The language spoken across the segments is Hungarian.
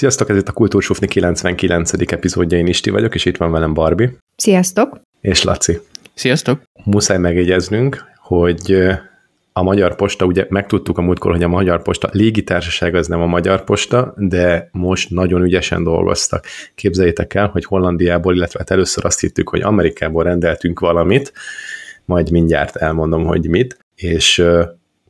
Sziasztok, ez itt a Kultúrsufni 99. epizódja, én Isti vagyok, és itt van velem Barbie. Sziasztok! És Laci. Sziasztok! Muszáj megjegyeznünk, hogy a Magyar Posta, ugye megtudtuk a múltkor, hogy a Magyar Posta légitársaság az nem a Magyar Posta, de most nagyon ügyesen dolgoztak. Képzeljétek el, hogy Hollandiából, illetve hát először azt hittük, hogy Amerikából rendeltünk valamit, majd mindjárt elmondom, hogy mit, és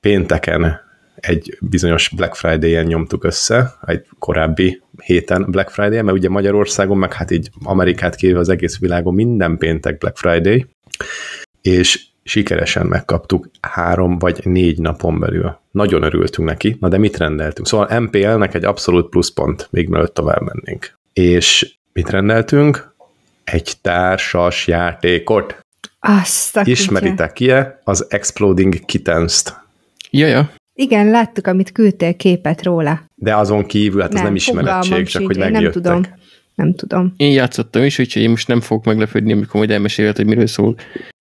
pénteken egy bizonyos Black Friday-en nyomtuk össze, egy korábbi héten Black Friday, mert ugye Magyarországon, meg hát így Amerikát kívül az egész világon minden péntek Black Friday, és sikeresen megkaptuk három vagy négy napon belül. Nagyon örültünk neki, na de mit rendeltünk? Szóval MPL-nek egy abszolút pluszpont, még mielőtt tovább mennénk. És mit rendeltünk? Egy társas játékot. Azt a Ismeritek ki -e? Az Exploding Kittens-t. Igen, láttuk, amit küldtél képet róla. De azon kívül, hát nem, ez nem ismeretség, csak hogy megjöttek. Nem tudom. Nem tudom. Én játszottam is, úgyhogy én most nem fogok meglepődni, amikor majd elmesélhet, hogy miről szól.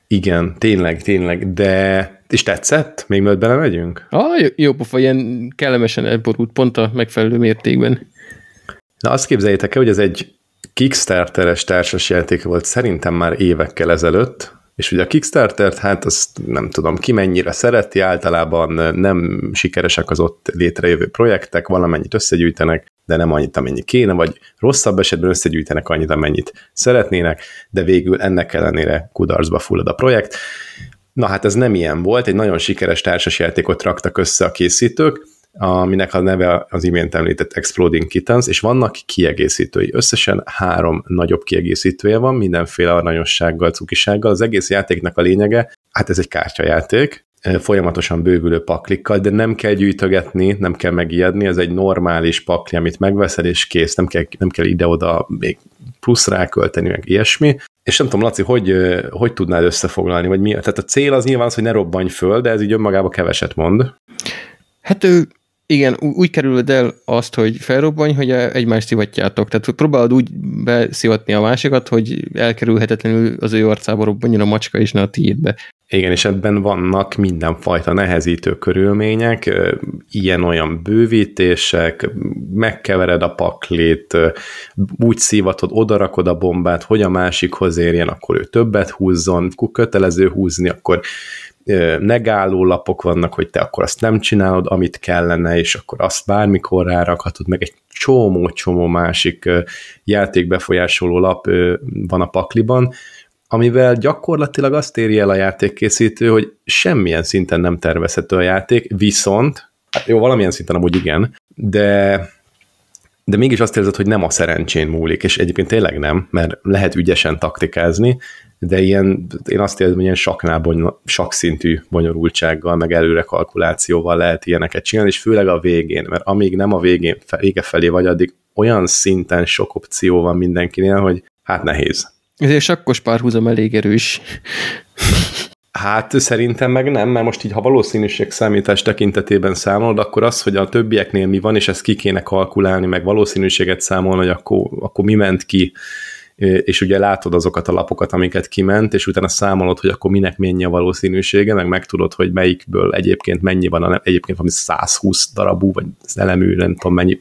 Igen, tényleg, tényleg, de és tetszett? Még mielőtt belemegyünk? Ah, jó, jó pofa, ilyen kellemesen elborult, pont a megfelelő mértékben. Na azt képzeljétek el, hogy ez egy Kickstarteres társasjáték volt szerintem már évekkel ezelőtt, és ugye a Kickstarter-t, hát azt nem tudom, ki mennyire szereti, általában nem sikeresek az ott létrejövő projektek, valamennyit összegyűjtenek, de nem annyit, amennyi kéne, vagy rosszabb esetben összegyűjtenek annyit, amennyit szeretnének, de végül ennek ellenére kudarcba fullad a projekt. Na hát ez nem ilyen volt, egy nagyon sikeres társasjátékot raktak össze a készítők, aminek a neve az imént említett Exploding Kittens, és vannak kiegészítői. Összesen három nagyobb kiegészítője van, mindenféle aranyossággal, cukisággal. Az egész játéknak a lényege, hát ez egy kártyajáték, folyamatosan bővülő paklikkal, de nem kell gyűjtögetni, nem kell megijedni, ez egy normális pakli, amit megveszel, és kész, nem kell, nem kell ide-oda még plusz rákölteni, meg ilyesmi. És nem tudom, Laci, hogy, hogy tudnád összefoglalni, vagy mi? Tehát a cél az nyilván az, hogy ne robbanj föl, de ez így önmagában keveset mond. Hát ő igen, úgy kerülöd el azt, hogy felrobbanj, hogy egymást szivatjátok. Tehát próbálod úgy beszivatni a másikat, hogy elkerülhetetlenül az ő arcába robbanjon a macska, és ne a tiédbe. Igen, és ebben vannak mindenfajta nehezítő körülmények, ilyen-olyan bővítések, megkevered a paklit, úgy szívatod, odarakod a bombát, hogy a másikhoz érjen, akkor ő többet húzzon, kötelező húzni, akkor negáló lapok vannak, hogy te akkor azt nem csinálod, amit kellene, és akkor azt bármikor rárakhatod, meg egy csomó-csomó másik játékbefolyásoló lap van a pakliban, amivel gyakorlatilag azt éri el a játékkészítő, hogy semmilyen szinten nem tervezhető a játék, viszont, hát jó, valamilyen szinten amúgy igen, de de mégis azt érzed, hogy nem a szerencsén múlik, és egyébként tényleg nem, mert lehet ügyesen taktikázni, de ilyen, én azt érzem, hogy ilyen saknál bonyol, sakszintű bonyolultsággal, meg előre kalkulációval lehet ilyeneket csinálni, és főleg a végén, mert amíg nem a végén, vége felé vagy, addig olyan szinten sok opció van mindenkinél, hogy hát nehéz. Ezért sakkos párhuzam elég erős. Hát szerintem meg nem, mert most így, ha valószínűség számítás tekintetében számolod, akkor az, hogy a többieknél mi van, és ezt ki kéne kalkulálni, meg valószínűséget számolni, hogy akkor, akkor mi ment ki, és ugye látod azokat a lapokat, amiket kiment, és utána számolod, hogy akkor minek mennyi a valószínűsége, meg megtudod, hogy melyikből egyébként mennyi van, a, egyébként valami 120 darabú, vagy elemű, nem tudom mennyi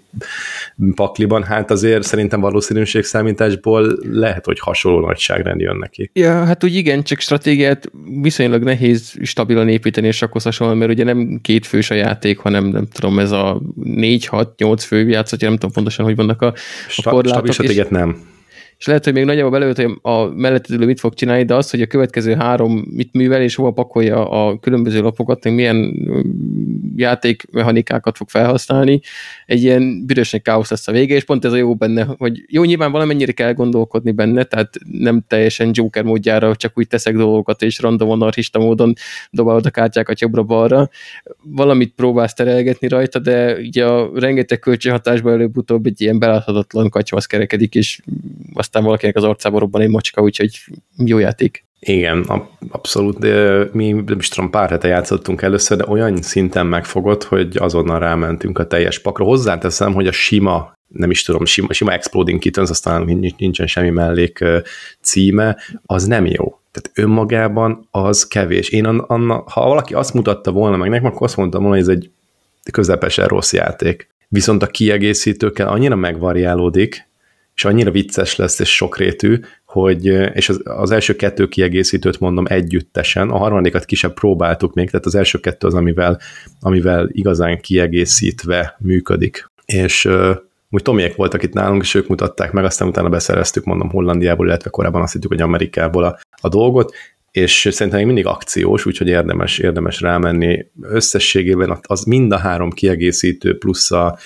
pakliban, hát azért szerintem valószínűségszámításból lehet, hogy hasonló nagyságrend jön neki. Ja, hát úgy igen, csak stratégiát viszonylag nehéz stabilan építeni, és akkor hasonlóan, mert ugye nem két fős a játék, hanem nem tudom, ez a 4-6-8 fő játszatja, nem tudom pontosan, hogy vannak a, a korlátok. Stabil és... nem és lehet, hogy még nagyjából belőtt, hogy a mellett mit fog csinálni, de az, hogy a következő három mit művel, és hova pakolja a különböző lapokat, még milyen játékmechanikákat fog felhasználni, egy ilyen büdösnek káosz lesz a vége, és pont ez a jó benne, hogy jó, nyilván valamennyire kell gondolkodni benne, tehát nem teljesen Joker módjára csak úgy teszek dolgokat, és random anarchista módon dobálod a kártyákat jobbra-balra. Valamit próbálsz terelgetni rajta, de ugye a rengeteg kölcsönhatásban előbb-utóbb egy ilyen beláthatatlan katyvasz kerekedik, és aztán valakinek az arcába robban egy macska, úgyhogy jó játék. Igen, abszolút, de mi nem is tudom, pár hete játszottunk először, de olyan szinten megfogott, hogy azonnal rámentünk a teljes pakra. Hozzáteszem, hogy a sima, nem is tudom, sima, sima Exploding Kittens, aztán nincsen semmi mellék címe, az nem jó. Tehát önmagában az kevés. Én anna, ha valaki azt mutatta volna meg nekem, akkor azt mondtam volna, hogy ez egy közepesen rossz játék viszont a kiegészítőkkel annyira megvariálódik, és annyira vicces lesz, és sokrétű, hogy, és az, az első kettő kiegészítőt mondom együttesen, a harmadikat kisebb próbáltuk még, tehát az első kettő az, amivel, amivel igazán kiegészítve működik. És úgy Tomiek voltak itt nálunk, és ők mutatták meg, aztán utána beszereztük, mondom, Hollandiából, illetve korábban azt hittük, hogy Amerikából a, a dolgot, és szerintem még mindig akciós, úgyhogy érdemes, érdemes rámenni. Összességében az mind a három kiegészítő plusz a,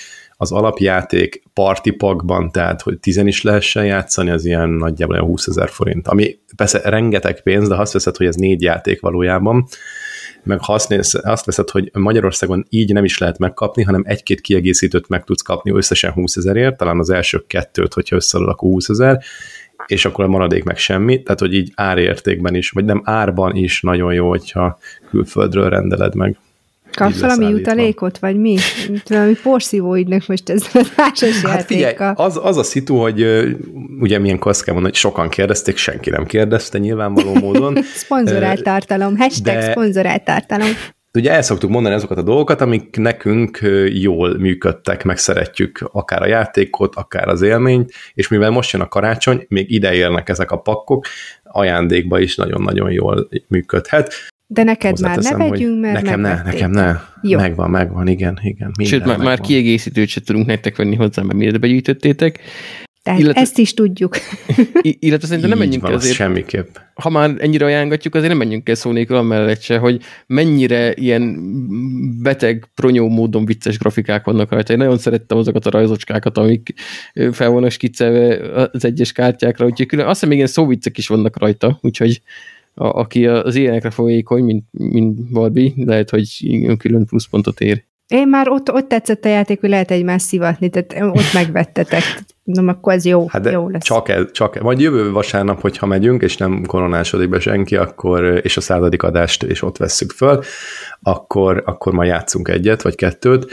az alapjáték partipakban, tehát hogy tizen is lehessen játszani, az ilyen nagyjából olyan 20 ezer forint, ami persze rengeteg pénz, de azt veszed, hogy ez négy játék valójában, meg ha azt, néz, azt veszed, hogy Magyarországon így nem is lehet megkapni, hanem egy-két kiegészítőt meg tudsz kapni összesen 20 ezerért, talán az első kettőt, hogyha összeadod, akkor 20 ezer, és akkor a maradék meg semmi, tehát hogy így árértékben is, vagy nem árban is nagyon jó, hogyha külföldről rendeled meg. Kapsz valami jutalékot, vagy mi? Valami porszívó most ez a társas hát figyelj, az, az a szitu, hogy ugye milyen mondani, hogy sokan kérdezték, senki nem kérdezte nyilvánvaló módon. szponzorált tartalom, hashtag de, szponzorált tartalom. Ugye el szoktuk mondani azokat a dolgokat, amik nekünk jól működtek, meg szeretjük akár a játékot, akár az élményt, és mivel most jön a karácsony, még ide érnek ezek a pakkok, ajándékba is nagyon-nagyon jól működhet. De neked már ne vegyünk, mert Nekem ne, nekem ne. Jó. Megvan, megvan, igen, igen. Sőt, már, már kiegészítőt se tudunk nektek venni hozzá, mert miért begyűjtöttétek. Tehát illetve, ezt is tudjuk. illetve szerintem nem menjünk van, azért. semmiképp. Ha már ennyire ajánlatjuk, azért nem menjünk el szó nélkül amellett se, hogy mennyire ilyen beteg, pronyó módon vicces grafikák vannak rajta. Én nagyon szerettem azokat a rajzocskákat, amik fel vannak skiccelve az egyes kártyákra, úgyhogy külön, azt hiszem még ilyen szóviccek is vannak rajta, úgyhogy a, aki az ilyenekre folyékony, mint, mint Barbie, lehet, hogy külön pluszpontot ér. Én már ott, ott tetszett a játék, hogy lehet egymást szivatni, tehát ott megvettetek. Na, akkor ez jó, hát jó lesz. Csak ez, csak Vagy jövő vasárnap, hogyha megyünk, és nem koronásodik be senki, akkor, és a századik adást és ott vesszük föl, akkor, akkor majd játszunk egyet, vagy kettőt,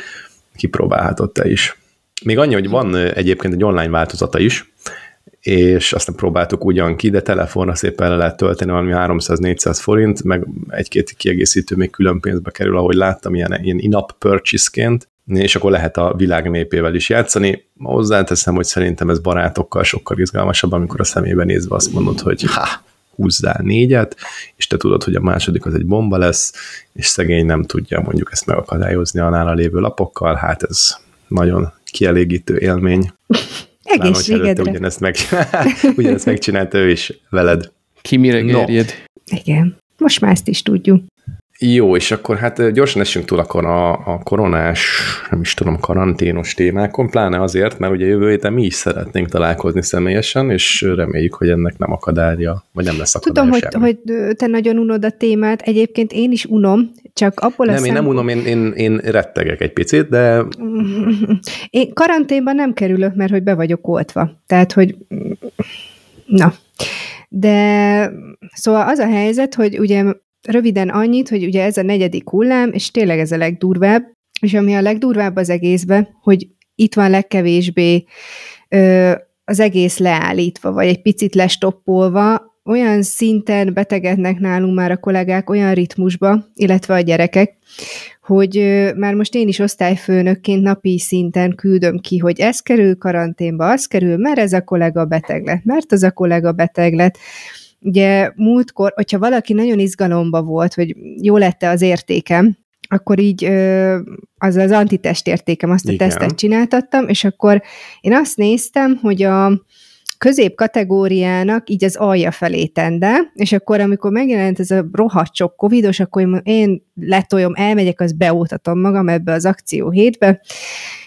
kipróbálhatod te is. Még annyi, hogy van egyébként egy online változata is, és aztán próbáltuk ugyan ki, de telefonra szépen le lehet tölteni valami 300-400 forint, meg egy-két kiegészítő még külön pénzbe kerül, ahogy láttam, ilyen, ilyen in-app purchase-ként, és akkor lehet a világ népével is játszani. Hozzáteszem, hogy szerintem ez barátokkal sokkal izgalmasabb, amikor a szemébe nézve azt mondod, hogy ha, húzzál négyet, és te tudod, hogy a második az egy bomba lesz, és szegény nem tudja mondjuk ezt megakadályozni a nála lévő lapokkal, hát ez nagyon kielégítő élmény. Egészségedre. Te ugyanezt, meg, ugyanezt megcsinálta ő is veled. Ki mire no. gerjed. Igen, most már ezt is tudjuk. Jó, és akkor hát gyorsan esünk túl akkor a, a koronás, nem is tudom, karanténos témákon, pláne azért, mert ugye jövő héten mi is szeretnénk találkozni személyesen, és reméljük, hogy ennek nem akadálya, vagy nem lesz akadálya Tudom, hogy, hogy te nagyon unod a témát, egyébként én is unom, csak abból nem, a én nem unom, én, én, én rettegek egy picit, de... Én karanténban nem kerülök, mert hogy be vagyok oltva. Tehát, hogy... Na. De szóval az a helyzet, hogy ugye röviden annyit, hogy ugye ez a negyedik hullám, és tényleg ez a legdurvább, és ami a legdurvább az egészbe, hogy itt van legkevésbé ö, az egész leállítva, vagy egy picit lestoppolva, olyan szinten betegednek nálunk már a kollégák olyan ritmusba, illetve a gyerekek, hogy már most én is osztályfőnökként napi szinten küldöm ki, hogy ez kerül karanténba, az kerül, mert ez a kollega beteg lett, mert az a kollega beteg lett. Ugye múltkor, hogyha valaki nagyon izgalomba volt, hogy jó lette az értékem, akkor így az az antitest értékem, azt a Igen. tesztet csináltattam, és akkor én azt néztem, hogy a közép kategóriának így az alja felé tende, és akkor, amikor megjelent ez a rohadt sok covidos, akkor én letoljom, elmegyek, az beoltatom magam ebbe az akció hétbe,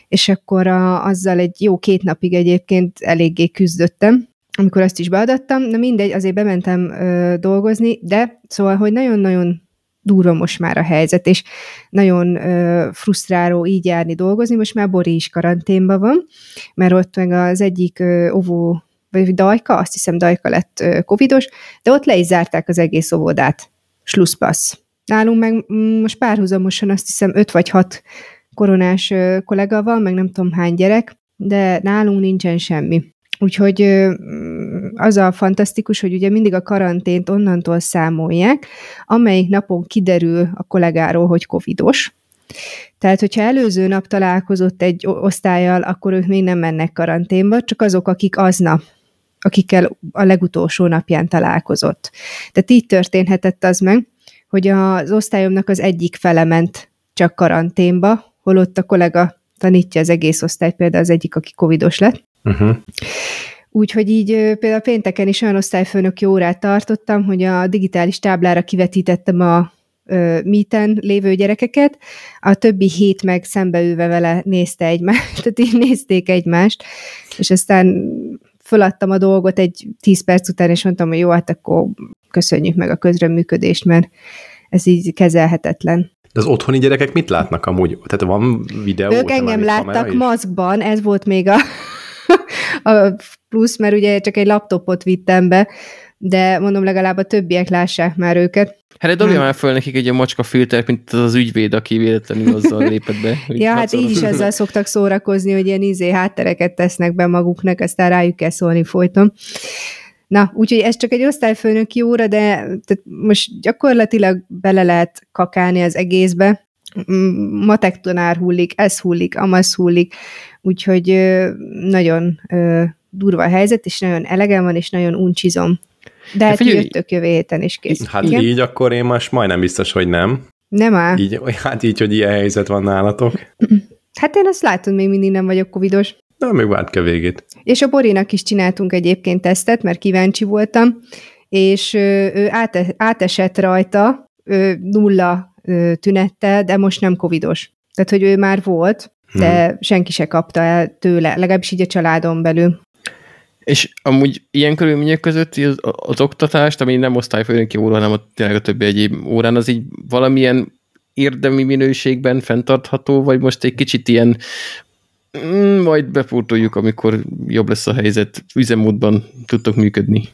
és akkor a, azzal egy jó két napig egyébként eléggé küzdöttem, amikor azt is beadattam, na mindegy, azért bementem ö, dolgozni, de szóval, hogy nagyon-nagyon durva most már a helyzet, és nagyon ö, frusztráló így járni dolgozni, most már Bori is karanténban van, mert ott meg az egyik ö, óvó, vagy Dajka, azt hiszem Dajka lett covidos, de ott le is zárták az egész óvodát. Slusszpassz. Nálunk meg most párhuzamosan azt hiszem öt vagy hat koronás kollega van, meg nem tudom hány gyerek, de nálunk nincsen semmi. Úgyhogy az a fantasztikus, hogy ugye mindig a karantént onnantól számolják, amelyik napon kiderül a kollégáról, hogy covidos, Tehát, hogyha előző nap találkozott egy osztályjal, akkor ők még nem mennek karanténba, csak azok, akik aznap akikkel a legutolsó napján találkozott. Tehát így történhetett az meg, hogy az osztályomnak az egyik fele ment csak karanténba, holott a kollega tanítja az egész osztály, például az egyik, aki covidos lett. Uh-huh. Úgyhogy így például pénteken is olyan osztályfőnök órát tartottam, hogy a digitális táblára kivetítettem a míten lévő gyerekeket, a többi hét meg szembeülve vele nézte egymást, tehát így nézték egymást, és aztán föladtam a dolgot egy tíz perc után, és mondtam, hogy jó, hát akkor köszönjük meg a közreműködést, mert ez így kezelhetetlen. De az otthoni gyerekek mit látnak amúgy? Tehát van videó? Ők engem láttak maszkban, ez volt még a, a plusz, mert ugye csak egy laptopot vittem be, de mondom, legalább a többiek lássák már őket. Hát dobja már föl nekik egy macska filter, mint az ügyvéd, aki véletlenül azzal lépett be. ja, hát így is ezzel szoktak szórakozni, hogy ilyen izé háttereket tesznek be maguknak, aztán rájuk kell szólni folyton. Na, úgyhogy ez csak egy osztályfőnöki óra, de tehát most gyakorlatilag bele lehet kakálni az egészbe. Matek tanár hullik, ez hullik, amaz hullik, úgyhogy nagyon durva a helyzet, és nagyon elegem van, és nagyon uncsizom de hát figyelj, jöttök jövő héten is kész. Hát Igen? így akkor én most majdnem biztos, hogy nem. Nem áll. Így, hát így, hogy ilyen helyzet van nálatok. Hát én azt látom, még mindig nem vagyok covidos. Na, még várt a végét. És a Borinak is csináltunk egyébként tesztet, mert kíváncsi voltam, és ő áte, átesett rajta ő nulla tünettel, de most nem covidos. Tehát, hogy ő már volt, de hmm. senki se kapta el tőle, legalábbis így a családon belül. És amúgy ilyen körülmények között az, az oktatást, ami nem osztályfőnöki óra, hanem a, tényleg a többi egyéb órán, az így valamilyen érdemi minőségben fenntartható, vagy most egy kicsit ilyen mm, majd bepótoljuk, amikor jobb lesz a helyzet, üzemmódban tudtok működni?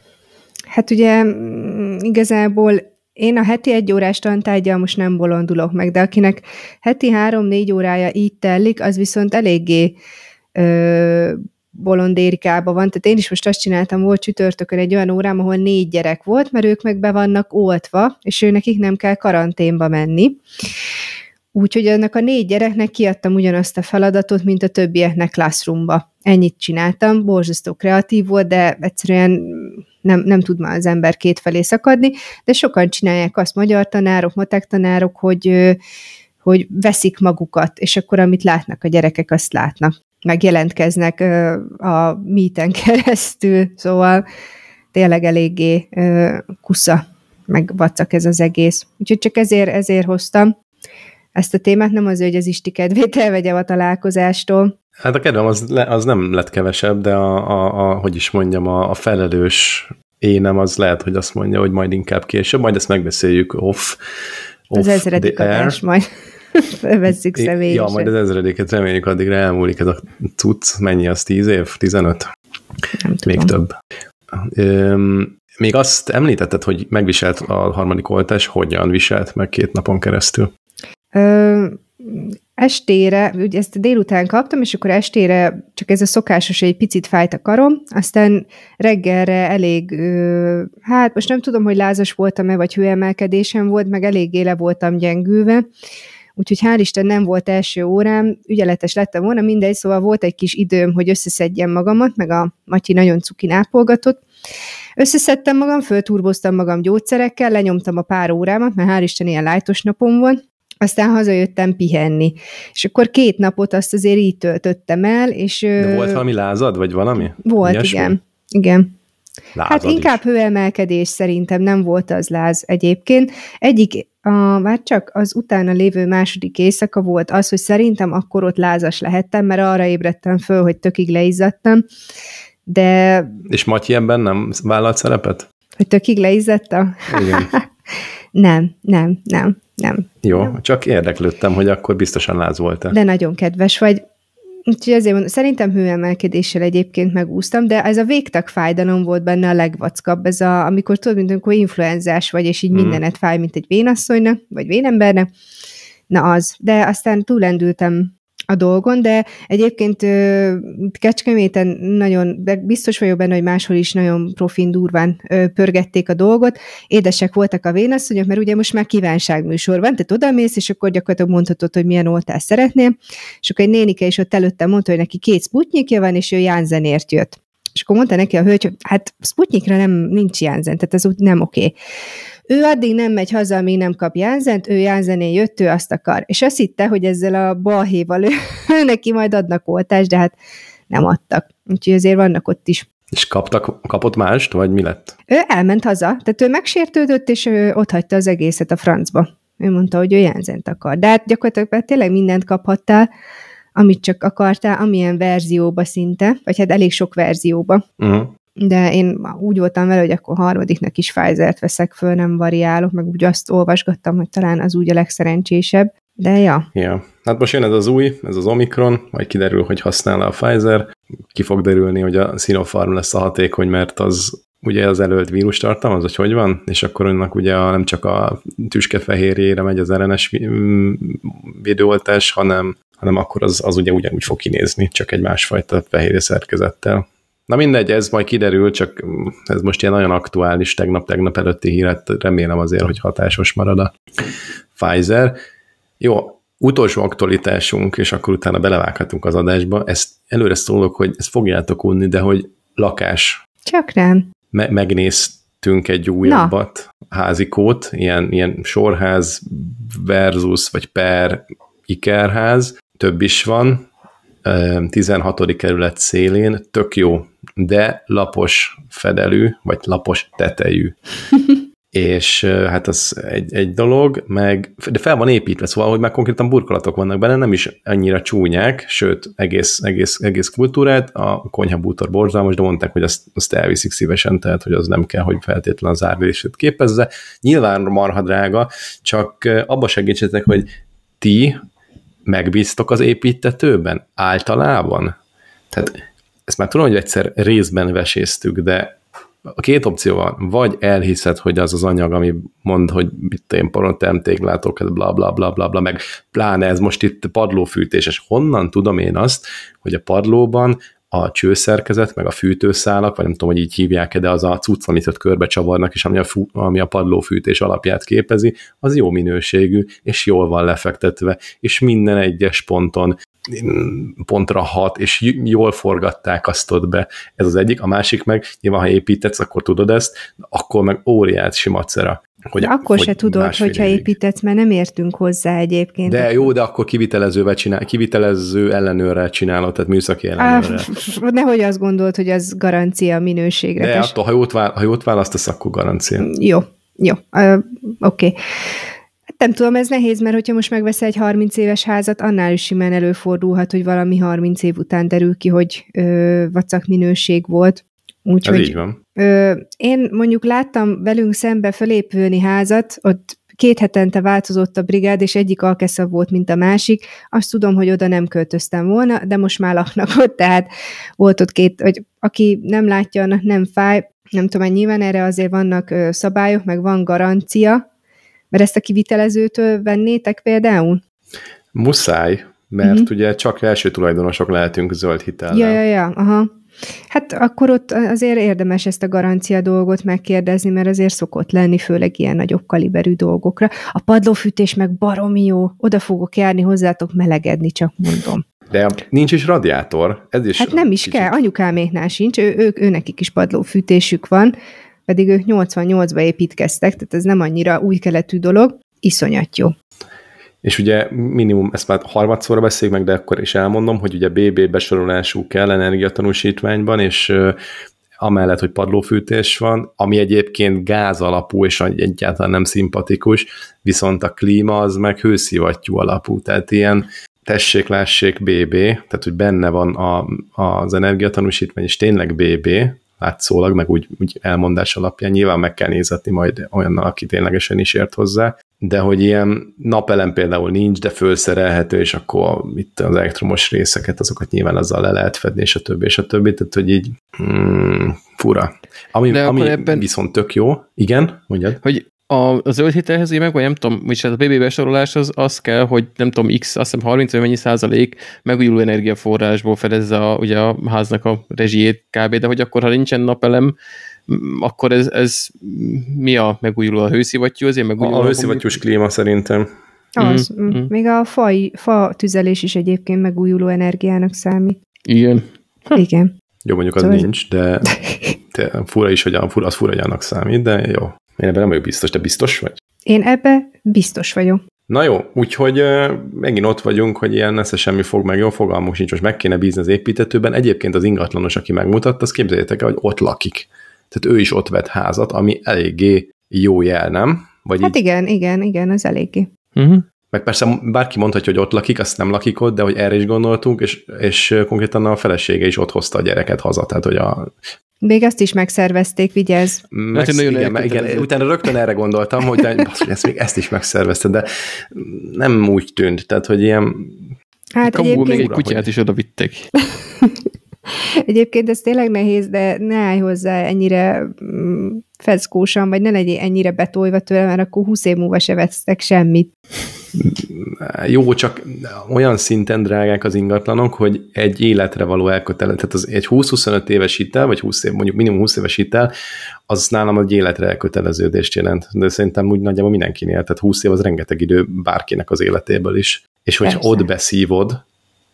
Hát ugye mm, igazából én a heti egy órás tantárgyal most nem bolondulok meg, de akinek heti három-négy órája így telik, az viszont eléggé ö, bolondérikában van, tehát én is most azt csináltam, volt csütörtökön egy olyan órám, ahol négy gyerek volt, mert ők meg be vannak oltva, és ő nekik nem kell karanténba menni. Úgyhogy ennek a négy gyereknek kiadtam ugyanazt a feladatot, mint a többieknek classroomba. Ennyit csináltam, borzasztó kreatív volt, de egyszerűen nem, nem tud már az ember kétfelé szakadni, de sokan csinálják azt magyar tanárok, matek tanárok, hogy, hogy veszik magukat, és akkor amit látnak a gyerekek, azt látnak megjelentkeznek a míten keresztül, szóval tényleg eléggé kusza, meg vacak ez az egész. Úgyhogy csak ezért, ezért hoztam ezt a témát, nem azért, hogy az Isti kedvét elvegyem a találkozástól. Hát a kedvem az, le, az nem lett kevesebb, de a, a, a hogy is mondjam, a, a felelős énem az lehet, hogy azt mondja, hogy majd inkább később, majd ezt megbeszéljük off, off az ezredik adás majd. Vesszük személyesen. Ja, majd az ezredéket reméljük addigra elmúlik ez a cucc. Mennyi az? Tíz év? Tizenöt? Nem tudom. Még több. Üm, még azt említetted, hogy megviselt a harmadik oltás, hogyan viselt meg két napon keresztül? Ö, estére, ugye ezt délután kaptam, és akkor estére csak ez a szokásos, egy picit fájt a karom, aztán reggelre elég, hát most nem tudom, hogy lázas voltam-e, vagy hőemelkedésem volt, meg eléggé le voltam gyengülve, úgyhogy hál' Isten nem volt első órám, ügyeletes lettem volna, mindegy, szóval volt egy kis időm, hogy összeszedjem magamat, meg a Matyi nagyon cukin ápolgatott. Összeszedtem magam, fölturboztam magam gyógyszerekkel, lenyomtam a pár órámat, mert hál' Isten ilyen lájtos napom volt, aztán hazajöttem pihenni. És akkor két napot azt azért így töltöttem el, és... De volt valami lázad, vagy valami? Volt, Ilyesmi? igen. Igen. Lázad hát inkább is. hőemelkedés szerintem nem volt az láz egyébként. Egyik, a, már csak az utána lévő második éjszaka volt az, hogy szerintem akkor ott lázas lehettem, mert arra ébredtem föl, hogy tökig leizzadtam, de... És Matyi ebben nem vállalt szerepet? Hogy tökig leizzadta? Igen. nem, nem, nem, nem. Jó, nem. csak érdeklődtem, hogy akkor biztosan láz volt-e. De nagyon kedves vagy. Úgyhogy azért mondom, szerintem hőemelkedéssel egyébként megúsztam, de ez a végtag fájdalom volt benne a legvackabb, ez a, amikor tudod, mint amikor influenzás vagy, és így mm. mindenet fáj, mint egy vénasszonynak, vagy vénembernek, na az. De aztán túlendültem a dolgon, de egyébként Kecskeméten nagyon, de biztos vagyok benne, hogy máshol is nagyon profin durván pörgették a dolgot. Édesek voltak a vénasszonyok, mert ugye most már kívánságműsor van, tehát odamész, és akkor gyakorlatilag mondhatod, hogy milyen oltást szeretnél, és akkor egy nénike is ott előtte mondta, hogy neki két sputnyikja van, és ő Jánzenért jött. És akkor mondta neki a hölgy, hogy hát Sputnikra nem, nincs Jánzen, tehát ez úgy nem oké. Okay. Ő addig nem megy haza, amíg nem kap Jánzent, ő Jánzené jött, ő azt akar. És azt hitte, hogy ezzel a balhéval ő, neki majd adnak oltást, de hát nem adtak. Úgyhogy azért vannak ott is és kaptak, kapott mást, vagy mi lett? Ő elment haza, tehát ő megsértődött, és ő ott hagyta az egészet a francba. Ő mondta, hogy ő Jánzent akar. De hát gyakorlatilag tényleg mindent kaphattál, amit csak akartál, amilyen verzióba szinte, vagy hát elég sok verzióba. Uh-huh. De én úgy voltam vele, hogy akkor harmadiknak is Pfizer-t veszek föl, nem variálok, meg úgy azt olvasgattam, hogy talán az úgy a legszerencsésebb. De ja. Ja. Hát most jön ez az új, ez az Omikron, majd kiderül, hogy használ a Pfizer. Ki fog derülni, hogy a Sinopharm lesz a hatékony, mert az ugye az előtt vírus tartalmaz, hogy hogy van, és akkor önnek ugye a, nem csak a tüskefehérjére megy az RNS védőoltás, hanem hanem akkor az, az ugye ugyanúgy fog kinézni, csak egy másfajta fehérje szerkezettel. Na mindegy, ez majd kiderül, csak ez most ilyen nagyon aktuális, tegnap-tegnap előtti híret, remélem azért, hogy hatásos marad a Pfizer. Jó, utolsó aktualitásunk, és akkor utána belevághatunk az adásba, ezt előre szólok, hogy ezt fogjátok unni, de hogy lakás. Csak nem. Me- megnéztünk egy újabbat, Na. házikót, ilyen, ilyen sorház versus, vagy per ikerház, több is van, 16. kerület szélén, tök jó, de lapos fedelű, vagy lapos tetejű. és hát az egy, egy dolog, meg, de fel van építve, szóval, hogy már konkrétan burkolatok vannak benne, nem is annyira csúnyák, sőt, egész, egész, egész kultúrát, a konyhabútor borzalmas, de mondták, hogy azt, azt elviszik szívesen, tehát, hogy az nem kell, hogy feltétlenül az árvését képezze. Nyilván marha drága, csak abba segítsetek, hogy ti megbíztok az építetőben? Általában? Tehát ezt már tudom, hogy egyszer részben veséztük, de a két opció van, vagy elhiszed, hogy az az anyag, ami mond, hogy mit én porontem téglátok, bla bla bla bla bla, meg pláne ez most itt padlófűtés, és honnan tudom én azt, hogy a padlóban a csőszerkezet, meg a fűtőszálak, vagy nem tudom, hogy így hívják de az a cucc, amit ott körbe csavarnak, és ami a, fú, ami a padlófűtés alapját képezi, az jó minőségű, és jól van lefektetve, és minden egyes ponton pontra hat, és jól forgatták azt ott be. Ez az egyik. A másik meg, nyilván ha építetsz, akkor tudod ezt, akkor meg óriási macera. Hogy, akkor hogy se tudod, hogyha évig. építetsz, mert nem értünk hozzá egyébként. De jó, de akkor kivitelezővel csinál, kivitelező ellenőrrel cínálod, tehát műszaki ellenőrrel. Ah, nehogy azt gondolt, hogy az garancia minőségre. De attól, ha jót, vál, ha jót választasz, akkor garancia. Jó, jó, uh, oké. Okay. Nem tudom, ez nehéz, mert hogyha most megveszel egy 30 éves házat, annál is simán előfordulhat, hogy valami 30 év után derül ki, hogy ö, vacak minőség volt. Úgyhogy, Ez így van. Ö, én mondjuk láttam velünk szembe fölépülni házat, ott két hetente változott a brigád, és egyik alkeszabb volt, mint a másik. Azt tudom, hogy oda nem költöztem volna, de most már laknak ott, tehát volt ott két, hogy aki nem látja, annak nem fáj. Nem tudom, hogy nyilván erre azért vannak szabályok, meg van garancia, mert ezt a kivitelezőtől vennétek például? Muszáj, mert uh-huh. ugye csak első tulajdonosok lehetünk zöld hitellel. Ja, ja, ja, aha. Hát akkor ott azért érdemes ezt a garancia dolgot megkérdezni, mert azért szokott lenni, főleg ilyen nagyobb kaliberű dolgokra. A padlófűtés meg baromi jó, oda fogok járni hozzátok melegedni, csak mondom. De nincs is radiátor, ez is... Hát nem is kicsit. kell, anyukáméknál sincs, ő, ők, őnekik is padlófűtésük van, pedig ők 88-ba építkeztek, tehát ez nem annyira új keletű dolog, iszonyat jó. És ugye minimum, ezt már harmadszorra beszéljük meg, de akkor is elmondom, hogy ugye BB besorolású kell energiatanúsítványban, és amellett, hogy padlófűtés van, ami egyébként gáz alapú, és egyáltalán nem szimpatikus, viszont a klíma az meg hőszivattyú alapú, tehát ilyen tessék, lássék BB, tehát hogy benne van a, az energiatanúsítvány, és tényleg BB, látszólag, meg úgy, úgy elmondás alapján nyilván meg kell nézetni majd olyannal, aki ténylegesen is ért hozzá, de hogy ilyen napelem például nincs, de fölszerelhető, és akkor itt az elektromos részeket, azokat nyilván azzal le lehet fedni, és a többi, és a többi, tehát hogy így hmm, fura. Ami, ami ebben... viszont tök jó, igen, mondjad. Hogy A, a zöld hitelhez én meg, vagy nem tudom, vagy hát a BB besorolás az, az kell, hogy nem tudom, x, azt hiszem 30 vagy mennyi százalék megújuló energiaforrásból fedezze a, ugye a háznak a rezsijét kb. De hogy akkor, ha nincsen napelem, akkor ez, ez mi a megújuló? A hőszivattyú azért megújuló? A, a hőszivattyús klíma szerintem. Az. Mm, mm. Még a fa, fa tüzelés is egyébként megújuló energiának számít. Igen. Ha. Igen. Jó, mondjuk az szóval nincs, de te, fura is, hogy a, fura, az fura, hogy annak számít, de jó. Én ebben nem vagyok biztos, de biztos vagy? Én ebbe biztos vagyok. Na jó, úgyhogy uh, megint ott vagyunk, hogy ilyen nesze semmi fog meg, jó fogalmunk sincs, most meg kéne bízni az építetőben. Egyébként az ingatlanos, aki megmutatta, azt képzeljétek el, hogy ott lakik. Tehát ő is ott vett házat, ami eléggé jó jel, nem? Vagy hát így... igen, igen, igen, az eléggé. Uh-huh. Meg persze bárki mondhatja, hogy ott lakik, azt nem lakik ott, de hogy erre is gondoltunk, és, és konkrétan a felesége is ott hozta a gyereket haza, tehát hogy a még azt is megszervezték, vigyázz. Meg, hát, nagyon igen, igen, utána rögtön erre gondoltam, hogy basz, ezt, még ezt is megszervezte, de nem úgy tűnt, tehát hogy ilyen... Hát egyébként... még egy kutyát is oda vitték. Egyébként ez tényleg nehéz, de ne állj hozzá ennyire mm, feszkósan, vagy ne legyél ennyire betolva tőle, mert akkor 20 év múlva se vesztek semmit. Jó, csak olyan szinten drágák az ingatlanok, hogy egy életre való elkötelezett, tehát az egy 20-25 éves hitel, vagy 20 év, mondjuk minimum 20 éves hitel, az nálam egy életre elköteleződést jelent. De szerintem úgy nagyjából mindenkinél, tehát 20 év az rengeteg idő bárkinek az életéből is. És hogyha Persze. ott beszívod,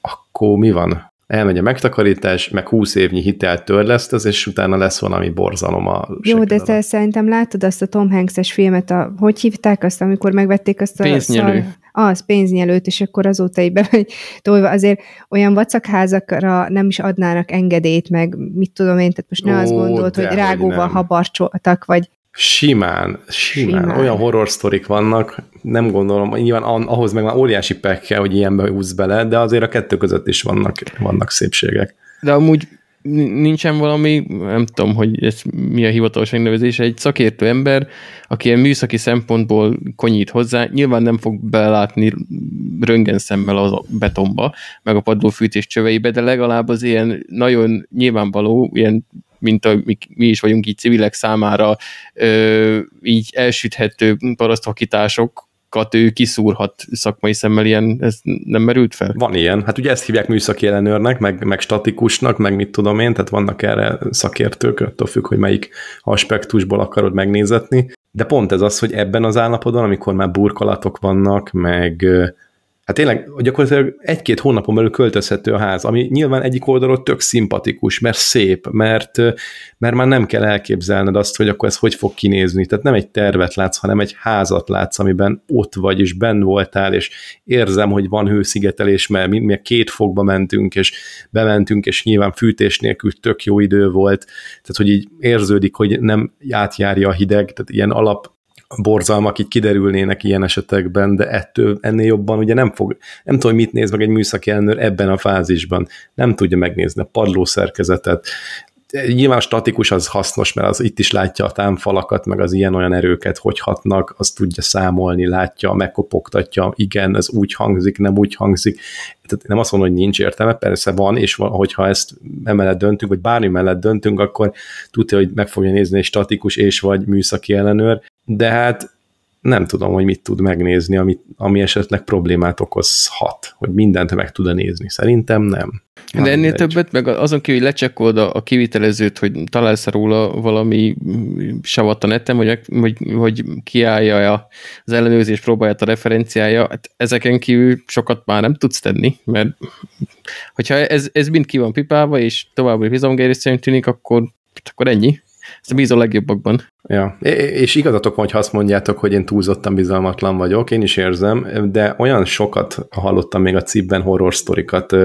akkor mi van? Elmegy a megtakarítás, meg 20 évnyi hitelt törlesztesz, és utána lesz valami borzalom a Jó, de te szerintem látod azt a Tom Hanks-es filmet, a, hogy hívták azt, amikor megvették azt a... Pénznyelő. Szar, az, pénznyelőt, és akkor azóta így bemegy tolva. Azért olyan vacakházakra nem is adnának engedélyt, meg mit tudom én, tehát most ne Ó, azt gondolt, hogy rágóval habarcsoltak, vagy Simán, simán, simán. Olyan horror sztorik vannak, nem gondolom, nyilván ahhoz meg már óriási pek kell, hogy ilyenbe húz bele, de azért a kettő között is vannak, vannak szépségek. De amúgy nincsen valami, nem tudom, hogy ez mi a hivatalos megnevezés, egy szakértő ember, aki ilyen műszaki szempontból konyít hozzá, nyilván nem fog belátni röngen szemmel a betonba, meg a padlófűtés csöveibe, de legalább az ilyen nagyon nyilvánvaló, ilyen mint a, mi, mi is vagyunk így civilek számára ö, így elsüthető parasztvakítások, ő kiszúrhat szakmai szemmel, ilyen, ez nem merült fel? Van ilyen, hát ugye ezt hívják műszaki ellenőrnek, meg, meg statikusnak, meg mit tudom én, tehát vannak erre szakértők, attól függ, hogy melyik aspektusból akarod megnézetni, de pont ez az, hogy ebben az állapotban, amikor már burkolatok vannak, meg Hát tényleg gyakorlatilag egy-két hónapon belül költözhető a ház, ami nyilván egyik oldalról tök szimpatikus, mert szép, mert, mert már nem kell elképzelned azt, hogy akkor ez hogy fog kinézni. Tehát nem egy tervet látsz, hanem egy házat látsz, amiben ott vagy, és benn voltál, és érzem, hogy van hőszigetelés, mert mi, mi két fogba mentünk, és bementünk, és nyilván fűtés nélkül tök jó idő volt, tehát hogy így érződik, hogy nem átjárja a hideg, tehát ilyen alap borzalmak így kiderülnének ilyen esetekben, de ettől ennél jobban ugye nem fog, nem tudom, mit néz meg egy műszaki ellenőr ebben a fázisban. Nem tudja megnézni a padlószerkezetet, nyilván statikus az hasznos, mert az itt is látja a támfalakat, meg az ilyen-olyan erőket, hogy hatnak, azt tudja számolni, látja, megkopogtatja, igen, ez úgy hangzik, nem úgy hangzik. Tehát nem azt mondom, hogy nincs értelme, persze van, és hogyha ezt emellett döntünk, vagy bármi mellett döntünk, akkor tudja, hogy meg fogja nézni egy statikus és vagy műszaki ellenőr, de hát nem tudom, hogy mit tud megnézni, ami, ami esetleg problémát okozhat, hogy mindent meg tud nézni. Szerintem nem. De ennél mindegy. többet, meg azon kívül, hogy lecsekkold a, a kivitelezőt, hogy találsz róla valami savat a neten, vagy, hogy, hogy kiállja az ellenőrzés próbáját a referenciája, hát ezeken kívül sokat már nem tudsz tenni, mert hogyha ez, ez mind ki van pipálva, és továbbra bizongerésszerűen tűnik, akkor, akkor ennyi. Ezt bízol legjobbakban. Ja, és igazatok van, hogy azt mondjátok, hogy én túlzottan bizalmatlan vagyok, én is érzem, de olyan sokat hallottam még a cipben horror sztorikat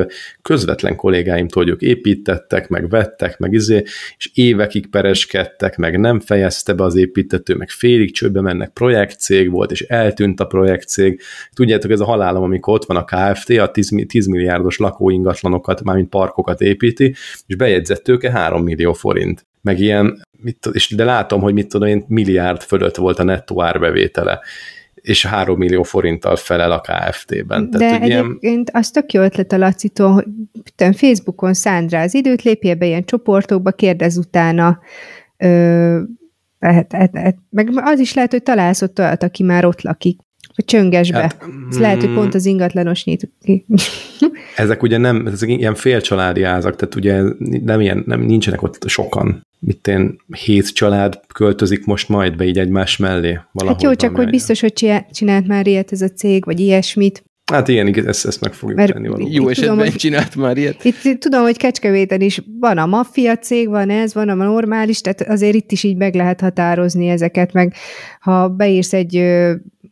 közvetlen kollégáimtól, hogy ők építettek, meg vettek, meg izé, és évekig pereskedtek, meg nem fejezte be az építető, meg félig csőbe mennek, projektcég volt, és eltűnt a projektcég. Tudjátok, ez a halálom, amikor ott van a KFT, a 10, 10 milliárdos lakóingatlanokat, mármint parkokat építi, és bejegyzett tőke 3 millió forint meg ilyen, mit, és de látom, hogy mit tudom én, milliárd fölött volt a nettó árbevétele és 3 millió forinttal felel a KFT-ben. De Tehát, egyébként ilyen... az tök jó ötlet a Lacitól, hogy Facebookon szánd rá az időt, lépjél be ilyen csoportokba, kérdez utána, ö, lehet, lehet, lehet. Meg az is lehet, hogy találsz ott olyat, aki már ott lakik. Vagy csöngesbe. Hát, Ez lehet, hogy pont az ingatlanos nyit ki. Ezek ugye nem, ezek ilyen félcsaládi házak, tehát ugye nem ilyen, nem, nincsenek ott sokan. Mit én, hét család költözik most majd be így egymás mellé. Hát jó, csak hogy biztos, hogy csinált már ilyet ez a cég, vagy ilyesmit. Hát igen, ezt, ezt meg fogjuk Mert tenni valóban. Jó esetben tudom, hogy, csinált már ilyet. Itt, itt tudom, hogy Kecskevéten is van a maffia cég, van ez, van a normális, tehát azért itt is így meg lehet határozni ezeket, meg ha beírsz egy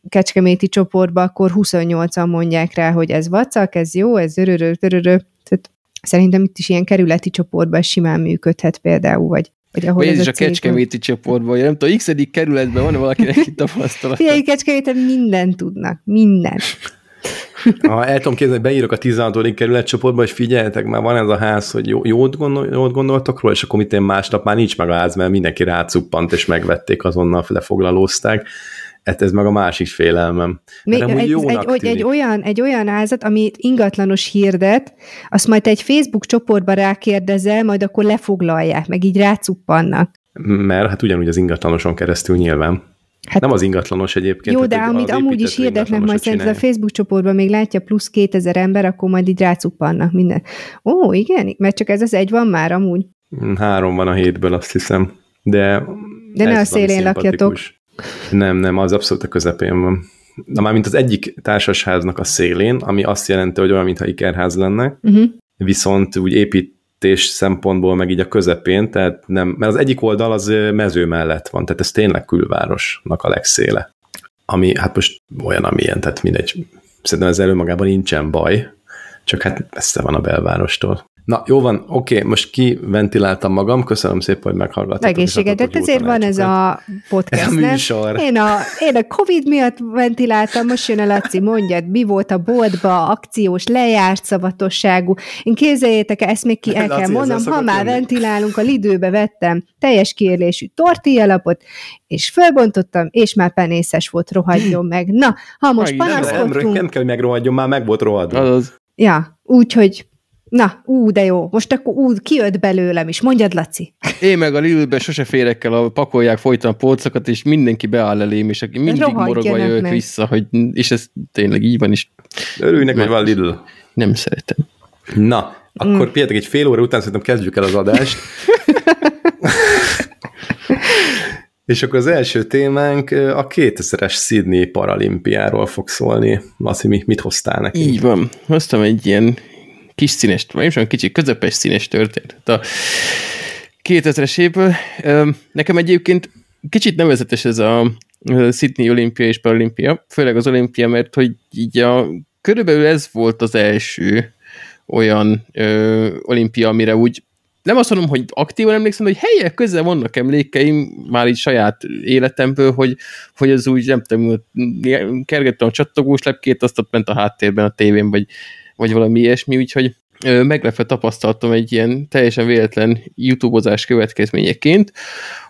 kecskeméti csoportba, akkor 28-an mondják rá, hogy ez vacak, ez jó, ez örörő, örörő. Tehát szerintem itt is ilyen kerületi csoportban simán működhet például, vagy vagy ahol vagy ez, ez is a, a kecskeméti csoportban, nem tudom, x kerületben van valakinek itt tapasztalat. Figyelj, kecskeméten mindent tudnak, minden. Ha el tudom képzelni, hogy beírok a 16. kerület csoportba, és figyeljetek, már van ez a ház, hogy jó, jót, gondol, jót gondoltok róla, és akkor mit én másnap már nincs meg a ház, mert mindenki rácuppant, és megvették, azonnal lefoglalózták. Hát ez meg a másik félelmem. Még egy, egy, egy, egy, olyan, egy olyan házat, amit ingatlanos hirdet, azt majd egy Facebook csoportba rákérdezel, majd akkor lefoglalják, meg így rácuppannak. Mert hát ugyanúgy az ingatlanoson keresztül nyilván. Hát, nem az ingatlanos egyébként. Jó, de amit amúgy is hirdetnek, majd szerintem a Facebook csoportban még látja plusz 2000 ember, akkor majd így rácuppannak minden. Ó, igen, mert csak ez az egy van már amúgy. Három van a hétből, azt hiszem. De, de ne a szélén lakjatok. Nem, nem, az abszolút a közepén van. Na már mint az egyik társasháznak a szélén, ami azt jelenti, hogy olyan, mintha ikerház lenne, uh-huh. viszont úgy építés szempontból meg így a közepén, tehát nem, mert az egyik oldal az mező mellett van, tehát ez tényleg külvárosnak a legszéle. Ami hát most olyan, amilyen, tehát mindegy, szerintem ez előmagában nincsen baj, csak hát messze van a belvárostól. Na, jó van, oké, okay, most kiventiláltam magam, köszönöm szépen, hogy meghallgattatok. Egészségedet, ezért van ez a podcast, a műsor. Én a, én a Covid miatt ventiláltam, most jön a Laci, mondjad, mi volt a boltba, akciós, lejárt szavatosságú. Én képzeljétek, ezt még ki el Laci, kell mondanom, ha már jönni. ventilálunk, a lidőbe vettem teljes kiérlésű tortillalapot, és fölbontottam, és már penészes volt, rohadjon meg. Na, ha most panaszkodtunk... Nem, nem, nem kell, hogy megrohadjon, már meg volt rohadva. Ja, úgyhogy Na, ú, de jó. Most akkor ú, kijött belőlem is. Mondjad, Laci. Én meg a Lidlbe sose férek el, a pakolják folyton a polcokat, és mindenki beáll elém, és aki mindig morogva jött meg. vissza, hogy, és ez tényleg így van is. Örülnek, hogy van Lidl. Nem szeretem. Na, akkor mm. Péter, egy fél óra után szerintem kezdjük el az adást. És akkor az első témánk a 2000-es Sydney paralimpiáról fog szólni. Laci, mit hoztál neki? Így van. Hoztam egy ilyen kis színes, nem olyan kicsi, közepes színes történet a 2000-es évből. Nekem egyébként kicsit nevezetes ez a Sydney olimpia és paralimpia, főleg az olimpia, mert hogy így a, körülbelül ez volt az első olyan ö, olimpia, amire úgy nem azt mondom, hogy aktívan emlékszem, de hogy helyek közel vannak emlékeim, már így saját életemből, hogy, hogy ez úgy, nem tudom, kergettem a csattogós lepkét, azt ott ment a háttérben a tévén, vagy vagy valami ilyesmi, úgyhogy meglepve tapasztaltam egy ilyen teljesen véletlen youtubozás következményeként,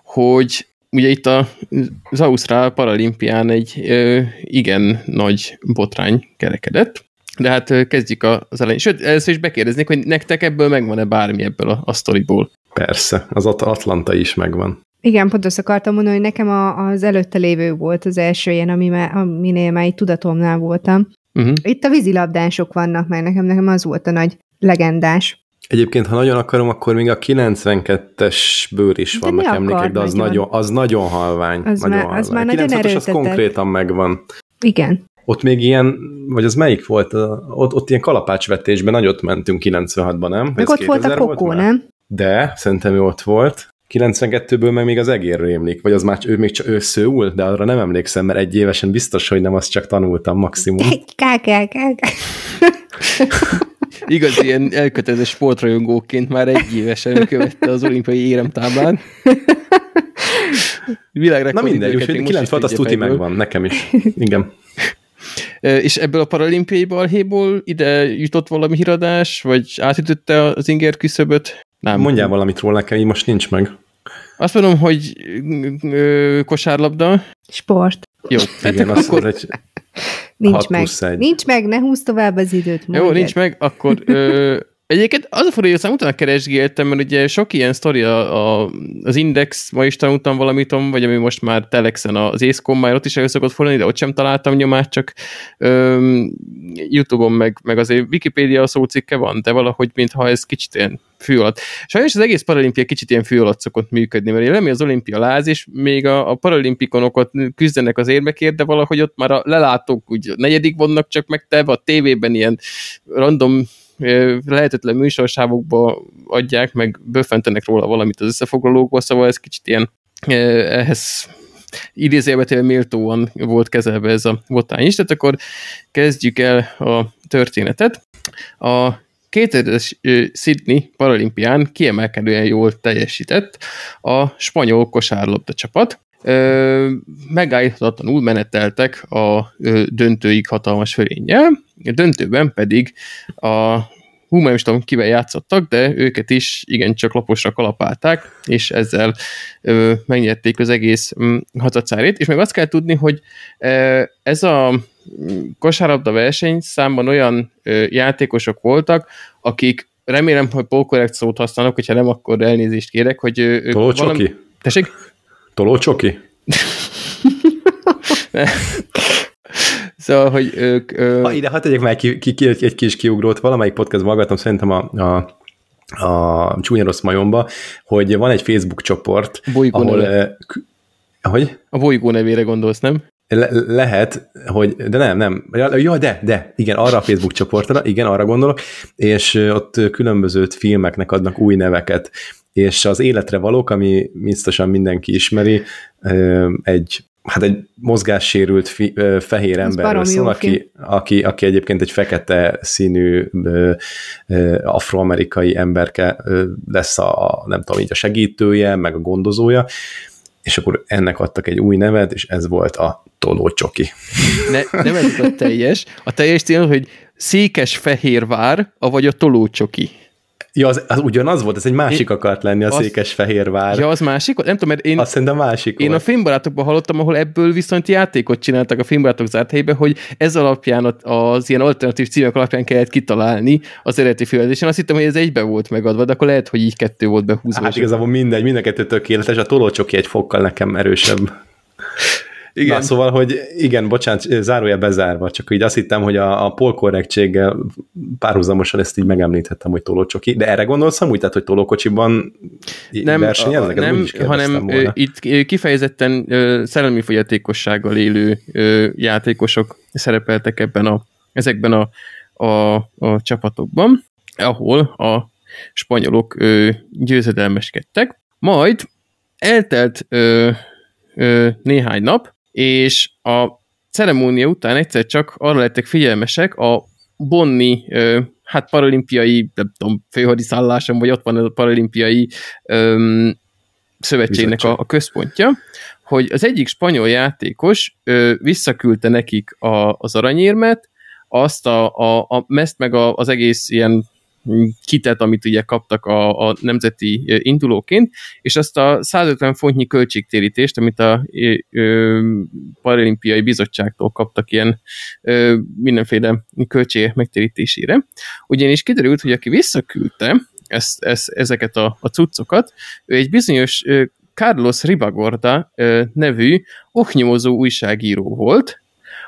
hogy ugye itt a, az Ausztrál Paralimpián egy ö, igen nagy botrány kerekedett, de hát kezdjük az elején. Sőt, először is bekérdeznék, hogy nektek ebből megvan-e bármi ebből a, a sztoriból? Persze, az Atlanta is megvan. Igen, pont azt akartam mondani, hogy nekem a, az előtte lévő volt az első ilyen, ami már, aminél már így tudatomnál voltam. Uh-huh. Itt a vízilabdások vannak, mert nekem, nekem az volt a nagy legendás. Egyébként, ha nagyon akarom, akkor még a 92-es bőr is vannak emlékek, de az nagyon, az nagyon halvány. Az nagyon már, halvány. Az már a 90-es az konkrétan megvan. Igen. Ott még ilyen, vagy az melyik volt? Ott, ott ilyen kalapácsvetésben nagyot mentünk 96-ban, nem? Meg ott volt a kokó, nem? De, szerintem ő ott volt. 92-ből meg még az egér rémlik, vagy az már ő még csak ő szőul, de arra nem emlékszem, mert egy évesen biztos, hogy nem, azt csak tanultam maximum. Igaz, ilyen elkötelezett sportrajongóként már egy évesen követte az olimpiai éremtáblán. Világrekord Na mindegy, úgyhogy 9 volt, az tuti megvan, nekem is. Igen. És ebből a paralimpiai balhéból ide jutott valami híradás, vagy átütötte az inger küszöböt? Nem. Mondjál valamit róla nekem, így most nincs meg. Azt mondom, hogy ö, kosárlabda. Sport. Jó, hát igen, az akkor... egy Nincs meg. Nincs meg, ne húzd tovább az időt. Jó, nincs meg, akkor ö, Egyébként az a fura, hogy aztán utána keresgéltem, mert ugye sok ilyen sztori a, a, az Index, ma is tanultam valamit, vagy ami most már Telexen az Észkon, már ott is el szokott fordulni, de ott sem találtam nyomát, csak öm, Youtube-on meg, meg azért Wikipedia szócikke van, de valahogy mintha ez kicsit ilyen fű alatt. Sajnos az egész paralimpia kicsit ilyen fű alatt szokott működni, mert nem az olimpia láz, és még a, a paralimpikonokat küzdenek az érmekért, de valahogy ott már a lelátók úgy negyedik vannak csak meg te, a tévében ilyen random lehetetlen műsorsávokba adják, meg böffentenek róla valamit az összefoglalókba, szóval ez kicsit ilyen ehhez idézélbetéve méltóan volt kezelve ez a botány is, tehát akkor kezdjük el a történetet. A 2000-es Sydney paralimpián kiemelkedően jól teljesített a spanyol kosárlabda csapat, megállíthatatlanul meneteltek a döntőig hatalmas fölénnyel, a döntőben pedig a hú, nem is tudom, kivel játszottak, de őket is igencsak laposra kalapálták, és ezzel ö, megnyerték az egész mm, hazacárét, és meg azt kell tudni, hogy ö, ez a mm, kosárlabda verseny számban olyan ö, játékosok voltak, akik remélem, hogy polkorrekt szót használok, hogyha nem, akkor elnézést kérek, hogy ők valami... Tessék? Tolócsoki? szóval, hogy ők... Ö... Ha ide, hát tegyek már ki, ki, ki, egy kis kiugrót, valamelyik podcast hallgattam, szerintem a, a a csúnya rossz majomba, hogy van egy Facebook csoport, Bolygó ahol... Neve. Hogy? A bolygó nevére gondolsz, nem? Le- lehet, hogy, de nem, nem. Ja, de, de, igen, arra a Facebook csoportra, igen, arra gondolok, és ott különböző filmeknek adnak új neveket, és az életre valók, ami biztosan mindenki ismeri, egy hát egy mozgássérült fi, fehér emberről szól, aki, aki, aki egyébként egy fekete színű afroamerikai emberke lesz a, nem tudom, így a segítője, meg a gondozója, és akkor ennek adtak egy új nevet, és ez volt a tolócsoki. Ne, nem ez a teljes. A teljes cél, hogy Székesfehérvár, vagy a tolócsoki. Ja, az, az ugyanaz volt, ez egy másik én, akart lenni, a az, Székesfehérvár. Ja, az másik volt? Nem tudom, mert én... Azt szerintem másik Én volt. a filmbarátokban hallottam, ahol ebből viszont játékot csináltak a filmbarátok zárt helybe, hogy ez alapján, az ilyen alternatív címek alapján kellett kitalálni az eredeti filmet, és én azt hittem, hogy ez egybe volt megadva, de akkor lehet, hogy így kettő volt behúzva. Hát igazából mindegy, mind a kettő tökéletes, a tolócsoki egy fokkal nekem erősebb. Igen. Na, szóval, hogy igen, bocsánat, zárója bezárva, csak így azt hittem, hogy a, a polkorrektséggel párhuzamosan ezt így megemlíthettem, hogy tolócsoki, de erre gondolsz amúgy, tehát, hogy tolókocsiban nem, versenyeznek? Nem, hanem volna. itt kifejezetten szellemi fogyatékossággal élő játékosok szerepeltek ebben a, ezekben a, a, a csapatokban, ahol a spanyolok győzedelmeskedtek, majd eltelt ö, ö, néhány nap, és a ceremónia után egyszer csak arra lettek figyelmesek a Bonni, hát paralimpiai, nem tudom, főhadiszálláson, vagy ott van ez a paralimpiai ö, szövetségnek a, a központja, hogy az egyik spanyol játékos ö, visszaküldte nekik a, az aranyérmet, azt a, a, a meszt meg a, az egész ilyen kitet, amit ugye kaptak a, a nemzeti indulóként, és azt a 150 fontnyi költségtérítést, amit a ö, Paralimpiai Bizottságtól kaptak ilyen ö, mindenféle költségek megtérítésére. Ugyanis kiderült, hogy aki visszaküldte ezt, ezt, ezeket a, a cuccokat, ő egy bizonyos ö, Carlos Ribagorda ö, nevű oknyomozó újságíró volt,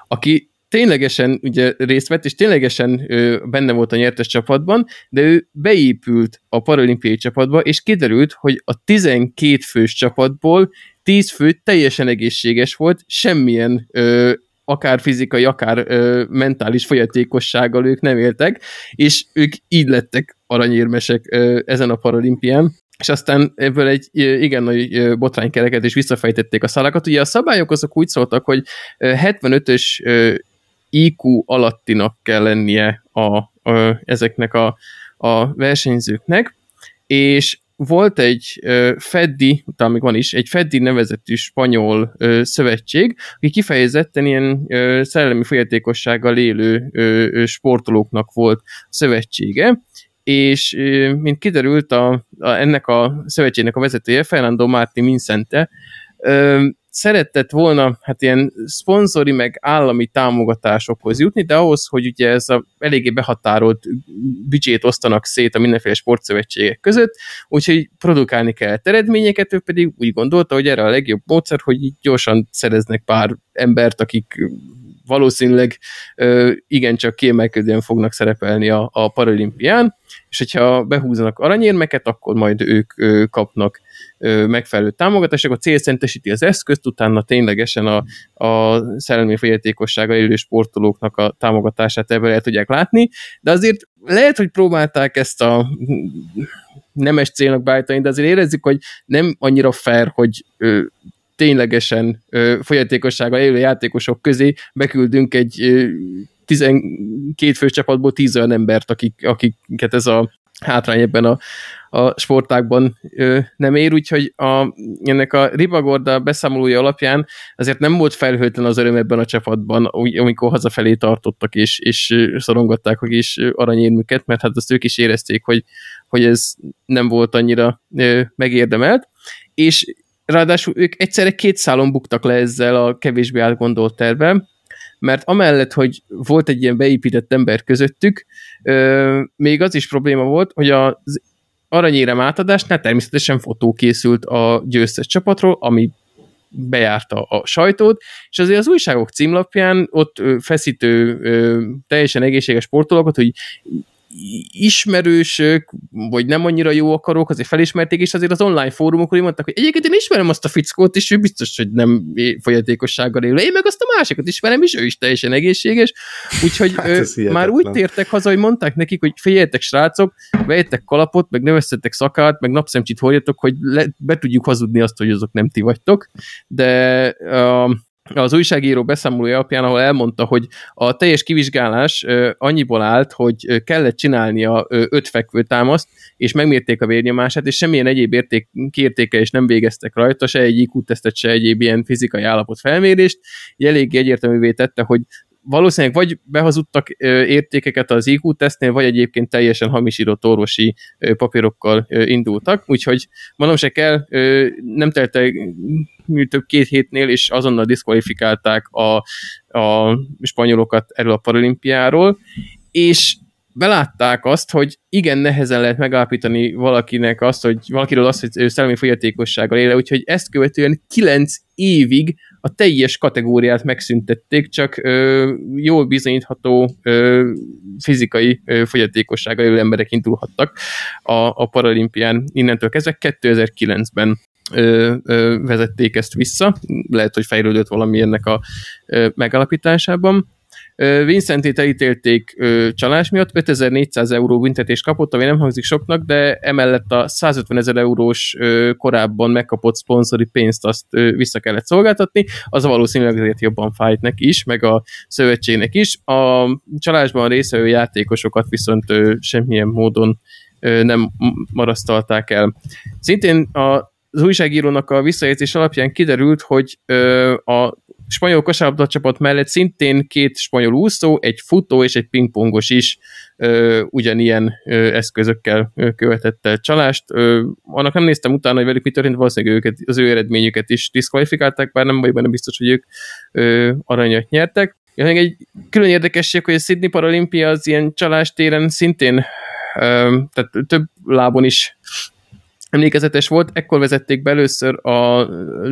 aki ténylegesen ugye részt vett, és ténylegesen ő benne volt a nyertes csapatban, de ő beépült a paralimpiai csapatba, és kiderült, hogy a 12 fős csapatból 10 fő teljesen egészséges volt, semmilyen ö, akár fizikai, akár ö, mentális folyatékossággal ők nem éltek, és ők így lettek aranyérmesek ö, ezen a paralimpián és aztán ebből egy igen nagy botránykereket is visszafejtették a szálakat. Ugye a szabályok azok úgy szóltak, hogy 75-ös IQ alattinak kell lennie a, a, ezeknek a, a versenyzőknek, és volt egy uh, Feddi, utána még van is, egy Feddi nevezetű spanyol uh, szövetség, aki kifejezetten ilyen szellemi folyatékossággal élő uh, sportolóknak volt szövetsége, és mint kiderült, a, a, ennek a szövetségnek a vezetője, Fernando Martí Mincente, szeretett volna hát ilyen szponzori meg állami támogatásokhoz jutni, de ahhoz, hogy ugye ez a eléggé behatárolt büdzsét osztanak szét a mindenféle sportszövetségek között, úgyhogy produkálni kell eredményeket, ő pedig úgy gondolta, hogy erre a legjobb módszer, hogy gyorsan szereznek pár embert, akik valószínűleg igencsak kiemelkedően fognak szerepelni a, a paralimpián, és hogyha behúzanak aranyérmeket, akkor majd ők kapnak megfelelő támogatások, a cél szentesíti az eszközt, utána ténylegesen a, a szellemi fogyatékossága élő sportolóknak a támogatását ebből el tudják látni, de azért lehet, hogy próbálták ezt a nemes célnak beállítani, de azért érezzük, hogy nem annyira fair, hogy ténylegesen ö, folyatékossággal élő játékosok közé beküldünk egy ö, 12 fős csapatból 10 olyan embert, akik, akiket ez a hátrány ebben a, a sportákban ö, nem ér, úgyhogy a, ennek a Ribagorda beszámolója alapján azért nem volt felhőtlen az öröm ebben a csapatban, amikor hazafelé tartottak és, és szorongatták hogy is aranyérmüket, mert hát azt ők is érezték, hogy, hogy ez nem volt annyira ö, megérdemelt, és ráadásul ők egyszerre két szálon buktak le ezzel a kevésbé átgondolt tervem, mert amellett, hogy volt egy ilyen beépített ember közöttük, ö, még az is probléma volt, hogy az aranyérem átadásnál természetesen fotó készült a győztes csapatról, ami bejárta a sajtót, és azért az újságok címlapján ott feszítő, teljesen egészséges sportolókat, hogy ismerősök, vagy nem annyira jó akarok, azért felismerték, és azért az online fórumokon mondták, hogy egyébként én ismerem azt a fickót, és ő biztos, hogy nem folyatékossággal élő. Én meg azt a másikat ismerem, és ő is teljesen egészséges. Úgyhogy hát már úgy tértek haza, hogy mondták nekik, hogy figyeljetek srácok, vegyetek kalapot, meg növesztetek szakát, meg napszemcsit hordjatok, hogy le, be tudjuk hazudni azt, hogy azok nem ti vagytok. De uh, az újságíró beszámolója alapján, ahol elmondta, hogy a teljes kivizsgálás annyiból állt, hogy kellett csinálnia öt fekvőtámaszt, és megmérték a vérnyomását, és semmilyen egyéb érték, kiértékelést nem végeztek rajta, se egy IQ-tesztet, se egyéb ilyen fizikai állapot felmérést. Elég egyértelművé tette, hogy valószínűleg vagy behazudtak értékeket az IQ tesztnél, vagy egyébként teljesen hamisított orvosi papírokkal indultak, úgyhogy mondom se kell, nem telte több két hétnél, és azonnal diszkvalifikálták a, a spanyolokat erről a paralimpiáról, és belátták azt, hogy igen, nehezen lehet megállapítani valakinek azt, hogy valakiről azt, hogy szellemi fogyatékossággal éle, úgyhogy ezt követően kilenc évig a teljes kategóriát megszüntették, csak ö, jól bizonyítható ö, fizikai ö, fogyatékossággal élő emberek indulhattak a, a paralimpián innentől kezdve 2009-ben ö, ö, vezették ezt vissza, lehet, hogy fejlődött valami ennek a ö, megalapításában. Vincentét elítélték csalás miatt, 5400 euró büntetést kapott, ami nem hangzik soknak, de emellett a 150 ezer eurós korábban megkapott szponzori pénzt azt vissza kellett szolgáltatni, az valószínűleg azért jobban fájt neki is, meg a szövetségnek is. A csalásban részvevő játékosokat viszont semmilyen módon nem marasztalták el. Szintén a az újságírónak a visszajelzés alapján kiderült, hogy a spanyol kosárlabda csapat mellett szintén két spanyol úszó, egy futó és egy pingpongos is ö, ugyanilyen ö, eszközökkel ö, követett csalást. Ö, annak nem néztem utána, hogy velük mi történt, valószínűleg őket, az ő eredményüket is diszkvalifikálták, bár nem vagy benne biztos, hogy ők ö, aranyat nyertek. Ja, egy külön érdekesség, hogy a Sydney Paralimpia az ilyen csalástéren szintén tehát több lábon is emlékezetes volt, ekkor vezették be először a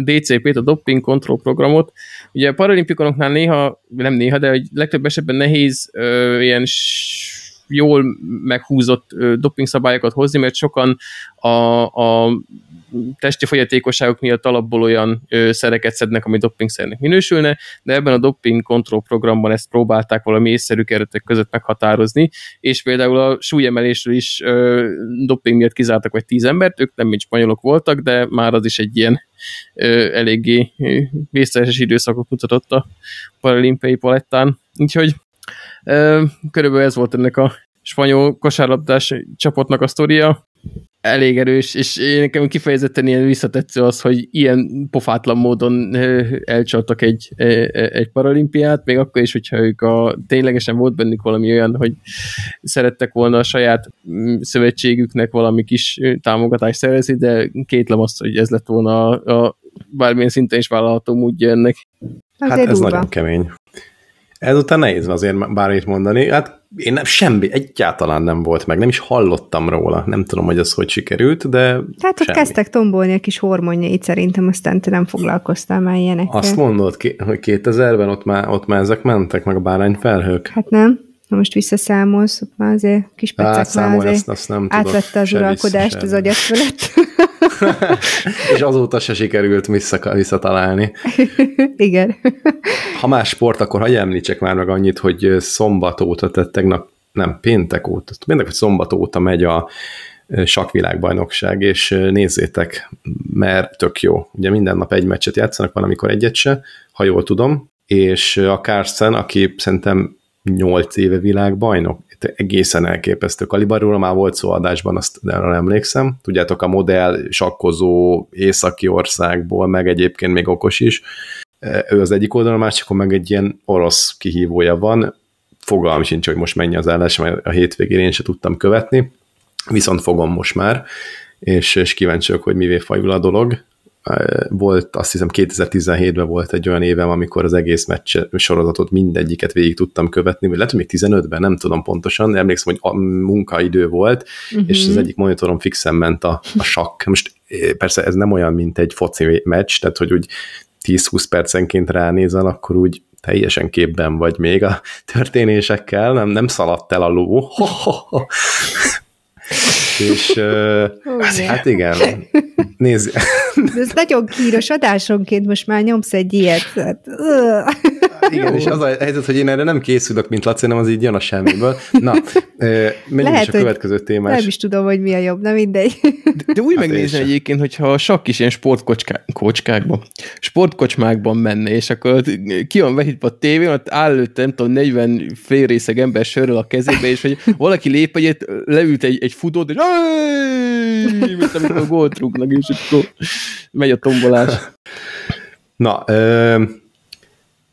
DCP-t, a Doping Control programot. Ugye a paralimpikonoknál néha, nem néha, de legtöbb esetben nehéz ö, ilyen jól meghúzott doping szabályokat hozni, mert sokan a, a testi fogyatékosságok miatt alapból olyan ö, szereket szednek, ami dopingszernek minősülne, de ebben a doping control programban ezt próbálták valami észszerű keretek között meghatározni, és például a súlyemelésről is ö, doping miatt kizártak vagy tíz embert, ők nem mint spanyolok voltak, de már az is egy ilyen ö, eléggé vészteses időszakot mutatott a paralimpiai palettán. Úgyhogy körülbelül ez volt ennek a spanyol kosárlabdás csapatnak a sztoria elég erős, és nekem kifejezetten ilyen visszatetsző az, hogy ilyen pofátlan módon elcsaltak egy, egy paralimpiát, még akkor is, hogyha ők a, ténylegesen volt bennük valami olyan, hogy szerettek volna a saját mm, szövetségüknek valami kis támogatást szerezni, de kétlem azt, hogy ez lett volna a, a bármilyen szinten is vállalható módja ennek. Hát Azért ez durva. nagyon kemény. Ezután nehéz azért bármit mondani. Hát én nem, semmi, egyáltalán nem volt meg, nem is hallottam róla. Nem tudom, hogy ez hogy sikerült, de Tehát ott semmi. kezdtek tombolni a kis hormonjait, szerintem aztán te nem foglalkoztál már ilyenekkel. Azt mondod, hogy 2000-ben ott már, ott már ezek mentek, meg a bárányfelhők? Hát nem? Na most visszaszámolsz, már azért kis Hát pecek már számolj, azért azt, azt nem átvette az uralkodást az agyat fölött. És azóta se sikerült vissza, visszatalálni. Igen. Ha más sport, akkor hagyj említsek már meg annyit, hogy szombat óta, tehát tegnap, nem, péntek óta, péntek vagy szombat óta megy a sakvilágbajnokság, és nézzétek, mert tök jó. Ugye minden nap egy meccset játszanak, van, amikor egyet se, ha jól tudom, és a Carsten, aki szerintem 8 éve világbajnok, egészen elképesztő kalibarról, már volt szó adásban, azt arra emlékszem. Tudjátok, a modell sakkozó északi országból, meg egyébként még okos is. Ő az egyik oldalon, a másikon meg egy ilyen orosz kihívója van. Fogalm sincs, hogy most mennyi az állás, mert a hétvégén én se tudtam követni, viszont fogom most már, és, és kíváncsi hogy mivé fajul a dolog volt, azt hiszem 2017-ben volt egy olyan évem, amikor az egész meccs sorozatot mindegyiket végig tudtam követni, vagy lehet, hogy még 15-ben, nem tudom pontosan, emlékszem, hogy a munkaidő volt, uh-huh. és az egyik monitoron fixen ment a, a sakk. Most persze ez nem olyan, mint egy foci meccs, tehát hogy úgy 10-20 percenként ránézel, akkor úgy teljesen képben vagy még a történésekkel, nem, nem szaladt el a ló. és uh, hát, hát igen, nézd. De ez nagyon kíros adásonként most már nyomsz egy ilyet. Hát, igen, és az a helyzet, hogy én erre nem készülök, mint Laci, hanem az így jön a semmiből. Na, menjünk Lehet, is a következő témás. Nem is tudom, hogy mi a jobb, na mindegy. De, de úgy hát megnézni egyébként, hogyha a sakk is ilyen sportkockákban, sportkocsmákban menne, és akkor ki van vehítve a tévén, ott áll előtte, nem tudom, 40 félrészeg ember sörről a kezébe, és hogy valaki lép egyet, leült egy, egy futót, és mint amikor gólt rúgnak, és akkor megy a tombolás. Na, ö,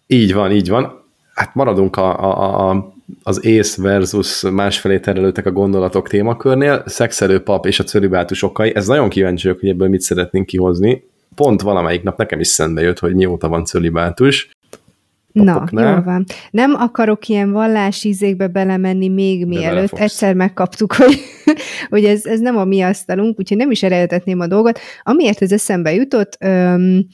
így van, így van. Hát maradunk a, a, a, az ész versus másfelé terelőtek a gondolatok témakörnél. Szexelő pap és a cölibátus okai. Ez nagyon kíváncsi vagyok, hogy ebből mit szeretnénk kihozni. Pont valamelyik nap nekem is szembe jött, hogy mióta van cölibátus. Na, jól van. Nem akarok ilyen vallási ízékbe belemenni még mielőtt. Egyszer megkaptuk, hogy, hogy ez, ez nem a mi asztalunk, úgyhogy nem is eredetném a dolgot. Amiért ez eszembe jutott, öm,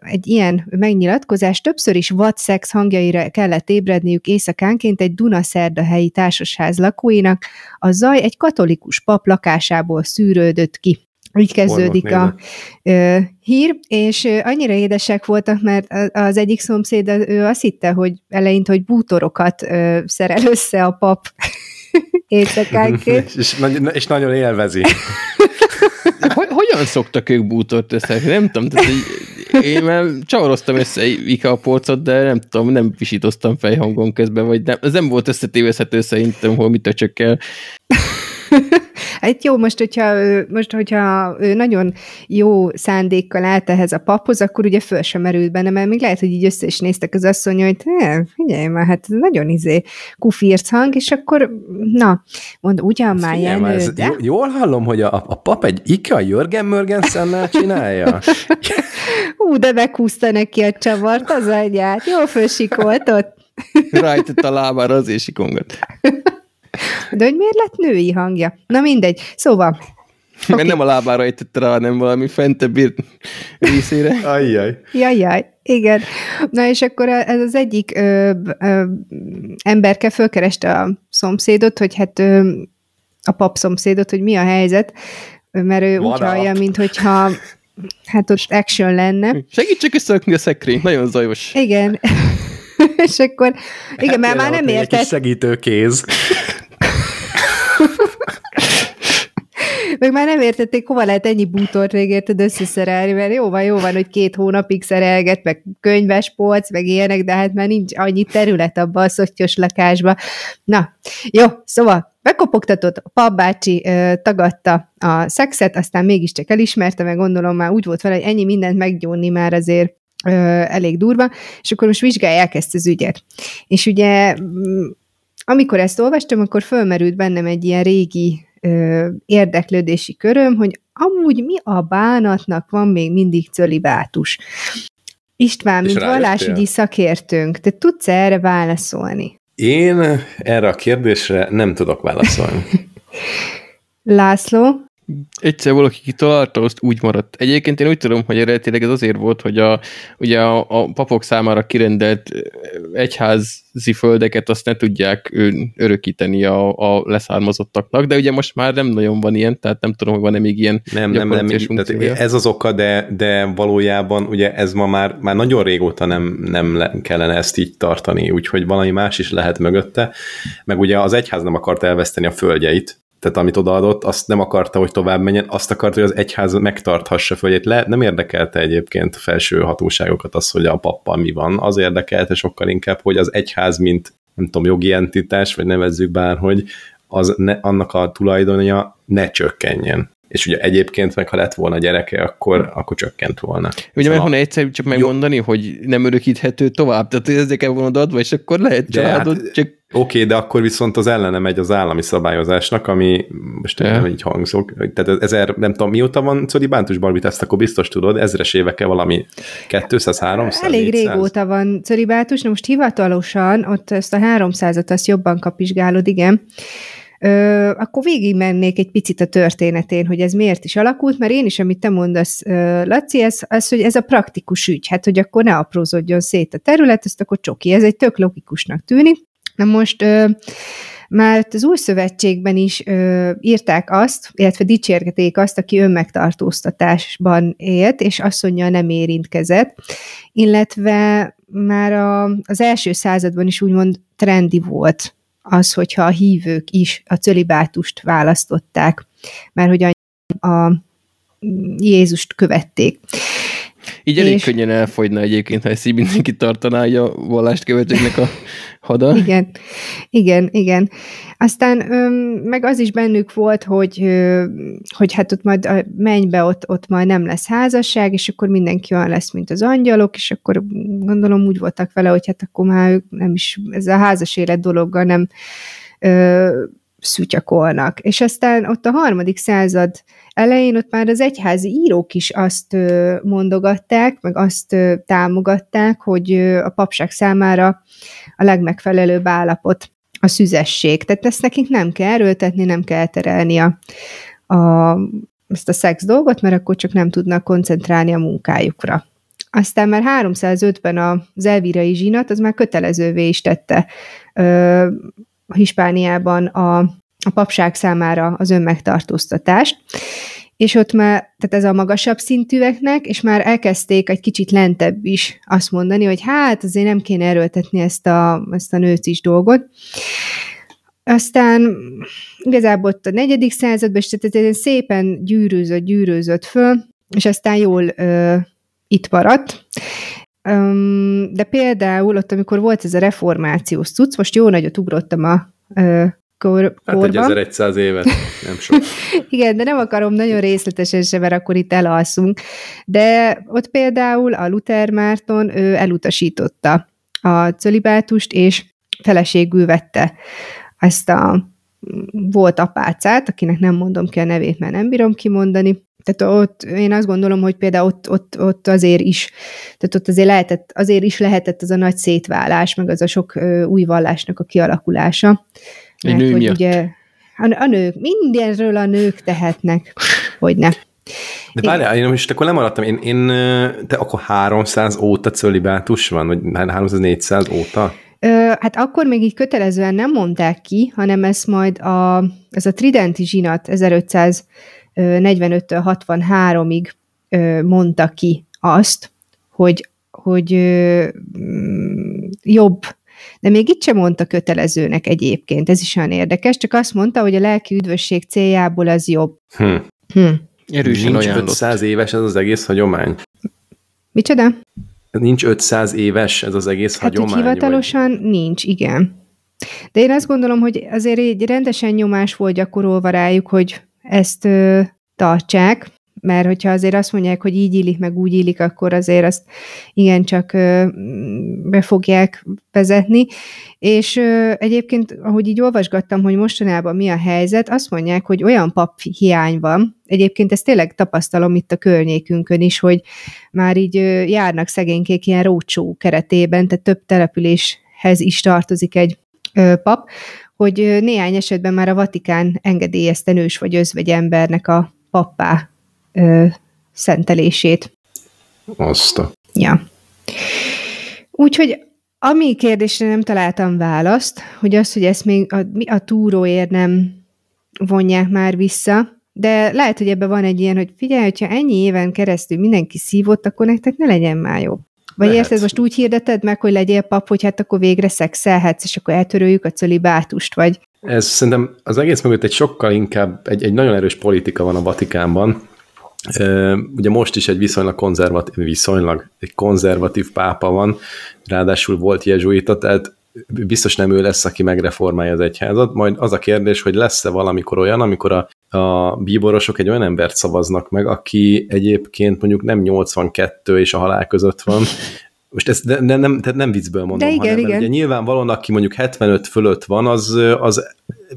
egy ilyen megnyilatkozás, többször is vadszex hangjaira kellett ébredniük éjszakánként egy Dunaszerdahelyi társasház lakóinak, a zaj egy katolikus pap lakásából szűrődött ki. Így kezdődik a ö, hír, és ö, annyira édesek voltak, mert az egyik szomszéd, ő azt hitte, hogy eleint, hogy bútorokat ö, szerel össze a pap éjszakánként. és, és, és nagyon élvezi. Hogy, hogyan szoktak ők bútort össze? Nem tudom, tehát így, én már csavaroztam össze a polcot, de nem tudom, nem visítoztam fejhangon közben, vagy nem, ez nem volt összetévezhető szerintem, hol mit öcsökkel. Hát jó, most hogyha, most, hogyha ő nagyon jó szándékkal állt ehhez a paphoz, akkor ugye föl sem merült benne, mert még lehet, hogy így össze is néztek az asszony, hogy figyelj már, hát ez nagyon izé kufírc hang, és akkor, na, mond, ugyan már Jenő, de... Jól hallom, hogy a, a pap egy Ika Jörgen Mörgenszennel csinálja? Ú, de meghúzta neki a csavart, az anyját, jól fölsikolt ott. Rájtett a lábára az és sikongat. De hogy miért lett női hangja? Na mindegy. Szóval... Mert okay. nem a lábára ejtette rá, hanem valami fentebb részére. Ajjaj. Jajjaj, igen. Na és akkor ez az egyik ö, ö, emberke fölkereste a szomszédot, hogy hát ö, a pap szomszédot, hogy mi a helyzet, mert ő Van úgy hallja, mint hogyha hát ott action lenne. Segítsek összeökni a szekrényt, nagyon zajos. Igen. és akkor, igen, hát mert már nem értett. Egy segítő kéz. Meg már nem értették, hova lehet ennyi bútort még érted összeszerelni, mert jó van, jó van, hogy két hónapig szerelget, meg könyves polc, meg ilyenek, de hát már nincs annyi terület abban a szottyos lakásba. Na, jó, szóval bekopogtatott, a papbácsi ö, tagadta a szexet, aztán mégiscsak elismerte, meg gondolom már úgy volt vele, hogy ennyi mindent meggyónni már azért ö, elég durva, és akkor most vizsgálják ezt az ügyet. És ugye amikor ezt olvastam, akkor fölmerült bennem egy ilyen régi ö, érdeklődési köröm, hogy amúgy mi a bánatnak van még mindig cölibátus? István, mint vallásügyi szakértőnk, te tudsz erre válaszolni? Én erre a kérdésre nem tudok válaszolni. László? Egyszer valaki kitalálta, azt úgy maradt. Egyébként én úgy tudom, hogy eredetileg ez azért volt, hogy a, ugye a, a papok számára kirendelt egyházi földeket azt ne tudják örökíteni a, a leszármazottaknak, de ugye most már nem nagyon van ilyen, tehát nem tudom, hogy van-e még ilyen Nem, nem, nem, tehát ez az oka, de, de valójában ugye ez ma már, már nagyon régóta nem, nem kellene ezt így tartani, úgyhogy valami más is lehet mögötte, meg ugye az egyház nem akart elveszteni a földjeit, tehát amit odaadott, azt nem akarta, hogy tovább menjen, azt akarta, hogy az egyház megtarthassa földjét le. Nem érdekelte egyébként felső hatóságokat az, hogy a pappal mi van. Az érdekelte sokkal inkább, hogy az egyház, mint nem tudom, jogi entitás, vagy nevezzük bárhogy, az ne, annak a tulajdonja ne csökkenjen és ugye egyébként meg, ha lett volna gyereke, akkor, akkor csökkent volna. Ugye szóval... mert egyszerű csak megmondani, jó. hogy nem örökíthető tovább, tehát ezek el volna adva, és akkor lehet családot, hát, csak... Oké, okay, de akkor viszont az ellene megy az állami szabályozásnak, ami most ja. nem így hangzok, tehát ezer, nem tudom, mióta van bántus barbit, ezt akkor biztos tudod, ezres éveke valami 200-300? Elég 400? régóta van cölibátus, na most hivatalosan ott ezt a 300-at azt jobban kapizsgálod, igen, ö, akkor végigmennék egy picit a történetén, hogy ez miért is alakult, mert én is, amit te mondasz, Laci, ez, az, hogy ez a praktikus ügy, hát, hogy akkor ne aprózódjon szét a terület, ezt akkor csoki, ez egy tök logikusnak tűnik. Na most ö, már az új szövetségben is ö, írták azt, illetve dicsérgeték azt, aki önmegtartóztatásban élt, és asszonyja nem érintkezett, illetve már a, az első században is úgymond trendi volt az, hogyha a hívők is a cölibátust választották, mert hogy a, Jézust követték. Így elég és... könnyen elfogyna egyébként, ha ezt így mindenki tartaná a vallást követőknek a hada. Igen, igen, igen. Aztán öm, meg az is bennük volt, hogy, ö, hogy hát ott majd a mennybe ott, ott majd nem lesz házasság, és akkor mindenki olyan lesz, mint az angyalok, és akkor gondolom úgy voltak vele, hogy hát akkor már ők nem is, ez a házas élet dologgal nem ö, szütyakolnak. És aztán ott a harmadik század elején ott már az egyházi írók is azt mondogatták, meg azt támogatták, hogy a papság számára a legmegfelelőbb állapot a szüzesség. Tehát ezt nekik nem kell erőltetni, nem kell terelni a, a, ezt a szex dolgot, mert akkor csak nem tudnak koncentrálni a munkájukra. Aztán már 305-ben az elvírai zsinat, az már kötelezővé is tette ö, Hispániában a, a papság számára az önmegtartóztatást, és ott már, tehát ez a magasabb szintűeknek, és már elkezdték egy kicsit lentebb is azt mondani, hogy hát azért nem kéne erőltetni ezt a, ezt a nőcis dolgot. Aztán igazából ott a negyedik században, és tehát ez szépen gyűrűzött, gyűrűzött föl, és aztán jól ö, itt maradt. De például ott, amikor volt ez a reformációs cucc, most jó nagyot ugrottam a kor, hát korban. egy 1100 évet, nem sok. Igen, de nem akarom nagyon részletesen se, mert akkor itt elalszunk. De ott például a Luther Márton ő elutasította a cölibátust, és feleségül vette ezt a volt apácát, akinek nem mondom ki a nevét, mert nem bírom kimondani, tehát ott én azt gondolom, hogy például ott, ott, ott azért is, tehát ott azért lehetett, azért is lehetett az a nagy szétválás, meg az a sok ö, új vallásnak a kialakulása. Egy nő hogy miatt. ugye a, a nők, mindenről a nők tehetnek, hogy ne. De várjál, én most akkor lemaradtam, én, én te akkor 300 óta cölibátus van, vagy 300-400 óta? Ö, hát akkor még így kötelezően nem mondták ki, hanem ez majd a, ez a Tridenti zsinat 1545-től 63-ig mondta ki azt, hogy, hogy jobb de még itt sem mondta kötelezőnek egyébként, ez is olyan érdekes, csak azt mondta, hogy a lelki üdvösség céljából az jobb. Hm. Hm. Erősen Nincs 500 éves ez az egész hagyomány. Micsoda? Nincs 500 éves ez az egész hát, hagyomány? Hát hivatalosan vagy? nincs, igen. De én azt gondolom, hogy azért egy rendesen nyomás volt gyakorolva rájuk, hogy ezt ö, tartsák, mert hogyha azért azt mondják, hogy így illik, meg úgy illik, akkor azért azt igencsak be fogják vezetni. És egyébként, ahogy így olvasgattam, hogy mostanában mi a helyzet, azt mondják, hogy olyan pap hiány van, egyébként ezt tényleg tapasztalom itt a környékünkön is, hogy már így járnak szegénykék ilyen rócsó keretében, tehát több településhez is tartozik egy pap, hogy néhány esetben már a Vatikán engedélyezte nős vagy özvegy embernek a pappá ö, szentelését. Azt a... Ja. Úgyhogy ami kérdésre nem találtam választ, hogy az, hogy ezt még a, a túróért nem vonják már vissza, de lehet, hogy ebben van egy ilyen, hogy figyelj, hogyha ennyi éven keresztül mindenki szívott, akkor nektek ne legyen már jobb. Vagy Lehet. érted, most úgy hirdeted meg, hogy legyél pap, hogy hát akkor végre szexelhetsz, és akkor eltöröljük a cölibátust, vagy... Ez szerintem az egész mögött egy sokkal inkább, egy, egy nagyon erős politika van a Vatikánban. Ugye most is egy viszonylag konzervatív, viszonylag egy konzervatív pápa van, ráadásul volt jezsuita, tehát biztos nem ő lesz, aki megreformálja az egyházat, majd az a kérdés, hogy lesz-e valamikor olyan, amikor a a bíborosok egy olyan embert szavaznak meg, aki egyébként mondjuk nem 82 és a halál között van, most ezt de, de nem, tehát nem viccből mondom, de igen, hanem, igen. ugye nyilvánvalóan, aki mondjuk 75 fölött van, az, az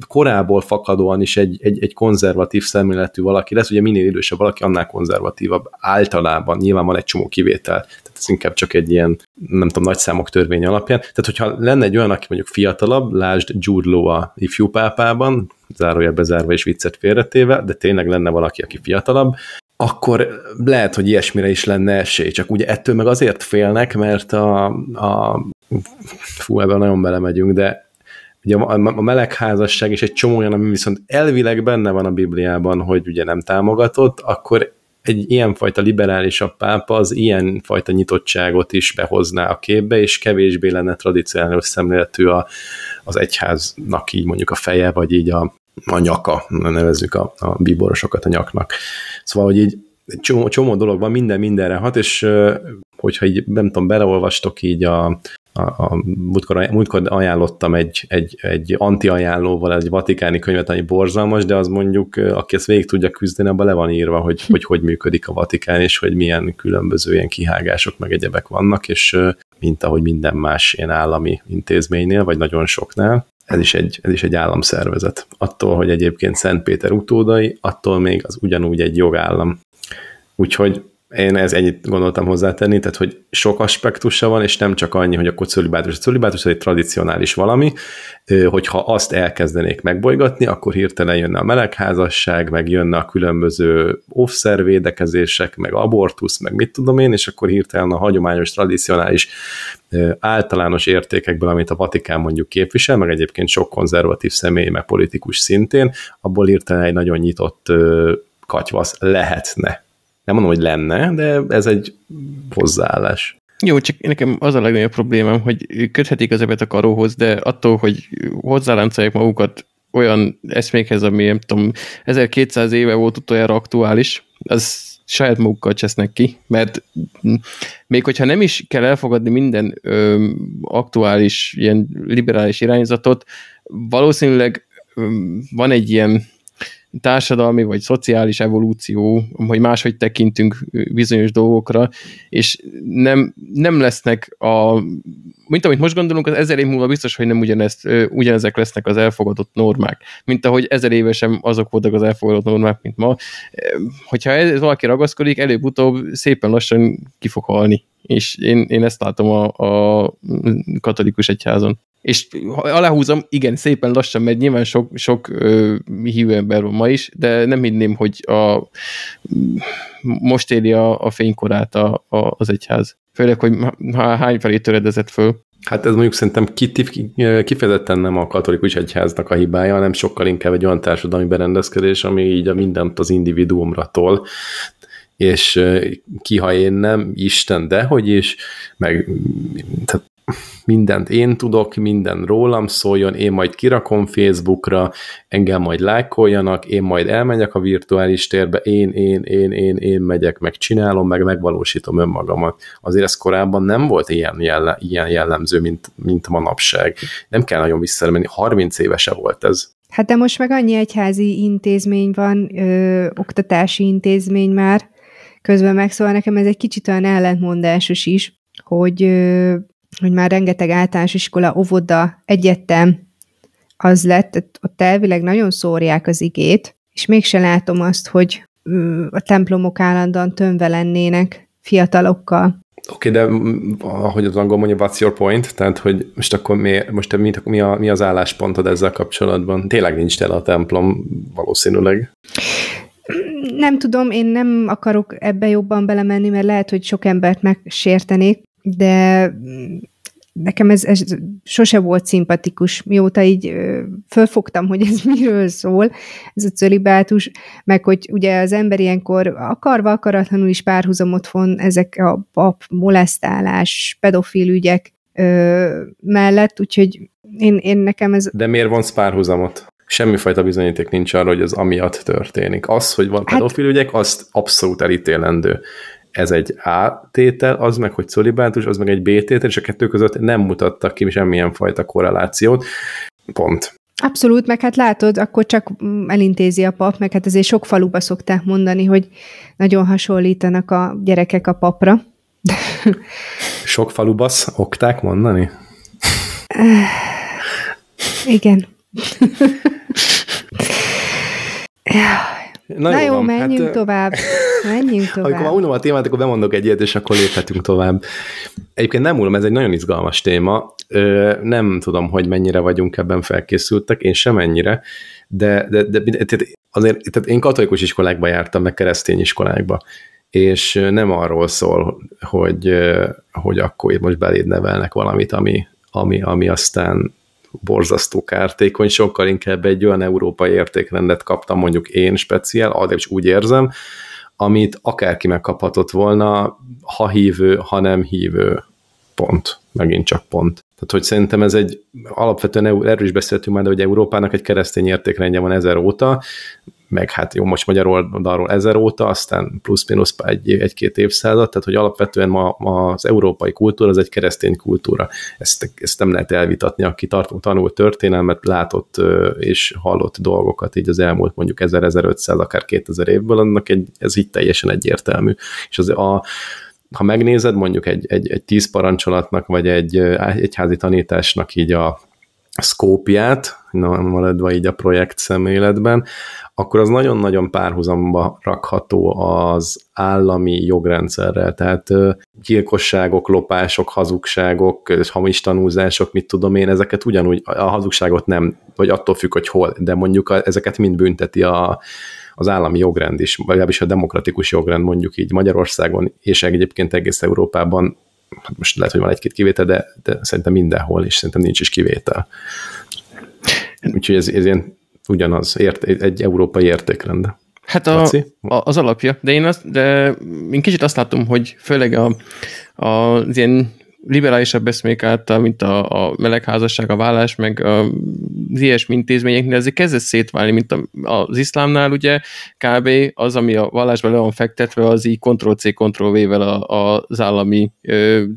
korából fakadóan is egy, egy, egy konzervatív szemléletű valaki lesz, ugye minél idősebb valaki, annál konzervatívabb általában, nyilván van egy csomó kivétel, tehát ez inkább csak egy ilyen, nem tudom, nagy számok törvény alapján, tehát hogyha lenne egy olyan, aki mondjuk fiatalabb, lásd Jude Law a ifjú pápában, zárójelbe zárva és viccet félretéve, de tényleg lenne valaki, aki fiatalabb, akkor lehet, hogy ilyesmire is lenne esély, csak ugye ettől meg azért félnek, mert a, a fú, ebben nagyon belemegyünk, de ugye a, a melegházasság és egy csomó olyan, ami viszont elvileg benne van a Bibliában, hogy ugye nem támogatott, akkor egy ilyenfajta liberálisabb pápa az ilyenfajta nyitottságot is behozná a képbe, és kevésbé lenne tradicionális szemléletű a, az egyháznak így mondjuk a feje, vagy így a, a nyaka, nevezzük a, a bíborosokat a nyaknak. Szóval, hogy így csomó, csomó dolog van, minden mindenre hat, és hogyha így, nem tudom, beleolvastok így a, a, a múltkor, múltkor ajánlottam egy, egy, egy anti-ajánlóval egy vatikáni könyvet, ami borzalmas, de az mondjuk, aki ezt végig tudja küzdeni, abban le van írva, hogy, hogy hogy működik a Vatikán, és hogy milyen különböző ilyen kihágások meg egyebek vannak, és mint ahogy minden más ilyen állami intézménynél, vagy nagyon soknál ez is, egy, ez is egy államszervezet. Attól, hogy egyébként Szentpéter utódai, attól még az ugyanúgy egy jogállam. Úgyhogy én ez ennyit gondoltam hozzátenni, tehát hogy sok aspektusa van, és nem csak annyi, hogy a cölibátus. A cölibátus egy tradicionális valami, hogyha azt elkezdenék megbolygatni, akkor hirtelen jönne a melegházasság, meg jönne a különböző offszervédekezések, meg abortusz, meg mit tudom én, és akkor hirtelen a hagyományos, tradicionális általános értékekből, amit a Vatikán mondjuk képvisel, meg egyébként sok konzervatív személy, meg politikus szintén, abból hirtelen egy nagyon nyitott katyvasz lehetne nem mondom, hogy lenne, de ez egy hozzáállás. Jó, csak nekem az a legnagyobb problémám, hogy köthetik az ebet a karóhoz, de attól, hogy hozzáláncolják magukat olyan eszmékhez, ami nem tudom, 1200 éve volt utoljára aktuális, az saját magukkal csesznek ki, mert még hogyha nem is kell elfogadni minden ö, aktuális, ilyen liberális irányzatot, valószínűleg ö, van egy ilyen társadalmi vagy szociális evolúció, hogy máshogy tekintünk bizonyos dolgokra, és nem, nem lesznek a mint amit most gondolunk, az ezer év múlva biztos, hogy nem ugyanezt, ugyanezek lesznek az elfogadott normák, mint ahogy ezer évesen azok voltak az elfogadott normák, mint ma. Hogyha ez valaki ragaszkodik, előbb-utóbb szépen lassan ki fog halni. És én, én ezt látom a, a katolikus egyházon. És aláhúzom, igen, szépen lassan megy, nyilván sok, sok ö, hívő ember van ma is, de nem hinném, hogy a, most éli a, a fénykorát a, a, az egyház. Főleg, hogy hány felé töredezett föl. Hát ez mondjuk szerintem kifejezetten nem a katolikus egyháznak a hibája, hanem sokkal inkább egy olyan társadalmi berendezkedés, ami így a mindent az individuumra tol, és ki, ha én nem, Isten, de hogy is, meg tehát mindent én tudok, minden rólam szóljon, én majd kirakom Facebookra, engem majd lájkoljanak, én majd elmegyek a virtuális térbe, én, én, én, én, én megyek, meg csinálom, meg megvalósítom önmagamat. Azért ez korábban nem volt ilyen, jelle, ilyen jellemző, mint, mint manapság. Nem kell nagyon visszamenni, 30 évese volt ez. Hát de most meg annyi egyházi intézmény van, ö, oktatási intézmény már, közben meg, nekem ez egy kicsit olyan ellentmondásos is, hogy, hogy már rengeteg általános iskola, óvoda, egyetem az lett, ott elvileg nagyon szórják az igét, és mégse látom azt, hogy a templomok állandóan tömve lennének fiatalokkal. Oké, okay, de ahogy az angol mondja, what's your point? Tehát, hogy most akkor mi, most mi, mi, a, mi az álláspontod ezzel kapcsolatban? Tényleg nincs tele a templom, valószínűleg. Nem tudom, én nem akarok ebbe jobban belemenni, mert lehet, hogy sok embert megsértenék, de nekem ez, ez sose volt szimpatikus, mióta így ö, fölfogtam, hogy ez miről szól, ez a cölibátus, meg hogy ugye az ember ilyenkor akarva, akaratlanul is párhuzamot von ezek a pap, molesztálás, pedofil ügyek ö, mellett, úgyhogy én, én nekem ez... De miért vonsz párhuzamot? Semmifajta bizonyíték nincs arra, hogy ez amiatt történik. Az, hogy van hát- pedofil ügyek, azt abszolút elítélendő ez egy A tétel, az meg, hogy szolibátus, az meg egy B tétel, és a kettő között nem mutattak ki semmilyen fajta korrelációt. Pont. Abszolút, meg hát látod, akkor csak elintézi a pap, meg hát azért sok faluba szokták mondani, hogy nagyon hasonlítanak a gyerekek a papra. Sok faluba szokták mondani? Igen. Na, Na jó, jó menjünk hát, tovább. Menjünk tovább. Amikor már unom a témát, akkor bemondok egy ilyet, és akkor léphetünk tovább. Egyébként nem unom, ez egy nagyon izgalmas téma. Nem tudom, hogy mennyire vagyunk ebben felkészültek, én sem ennyire, de, de, de tehát azért tehát én katolikus iskolákba jártam, meg keresztény iskolákba, és nem arról szól, hogy, hogy akkor most beléd nevelnek valamit, ami, ami, ami aztán borzasztó kártékony, sokkal inkább egy olyan európai értékrendet kaptam mondjuk én speciál, addig is úgy érzem, amit akárki megkaphatott volna, ha hívő, ha nem hívő, pont, megint csak pont. Tehát, hogy szerintem ez egy alapvetően, erről is beszéltünk már, de hogy Európának egy keresztény értékrendje van ezer óta, meg hát jó, most magyar oldalról ezer óta, aztán plusz-minusz egy, egy-két évszázad, tehát hogy alapvetően ma, ma az európai kultúra az egy keresztény kultúra. Ezt, ezt nem lehet elvitatni, aki tart, tanult történelmet, látott és hallott dolgokat így az elmúlt mondjuk 1000-1500, akár 2000 évből, annak egy, ez így teljesen egyértelmű. És az a, ha megnézed mondjuk egy, egy, egy tíz parancsolatnak, vagy egy egyházi tanításnak így a szkópját, maradva így a projekt szemléletben, akkor az nagyon-nagyon párhuzamba rakható az állami jogrendszerrel, tehát gyilkosságok, lopások, hazugságok, hamis tanúzások, mit tudom én, ezeket ugyanúgy, a hazugságot nem, vagy attól függ, hogy hol, de mondjuk ezeket mind bünteti a, az állami jogrend is, vagy legalábbis a demokratikus jogrend mondjuk így Magyarországon, és egyébként egész Európában, hát most lehet, hogy van egy-két kivétel, de, de szerintem mindenhol, és szerintem nincs is kivétel. Úgyhogy ez, ez ilyen ugyanaz, ért, egy európai értékrend. Hát a, a, az alapja, de én, azt, de én kicsit azt látom, hogy főleg a, a, az ilyen liberálisabb eszmék által, mint a, a melegházasság, a vállás, meg az ilyesmi intézményeknél ezért kezdett szétválni, mint az iszlámnál ugye kb. az, ami a vallásban le van fektetve, az így Ctrl-C, Ctrl-V-vel az állami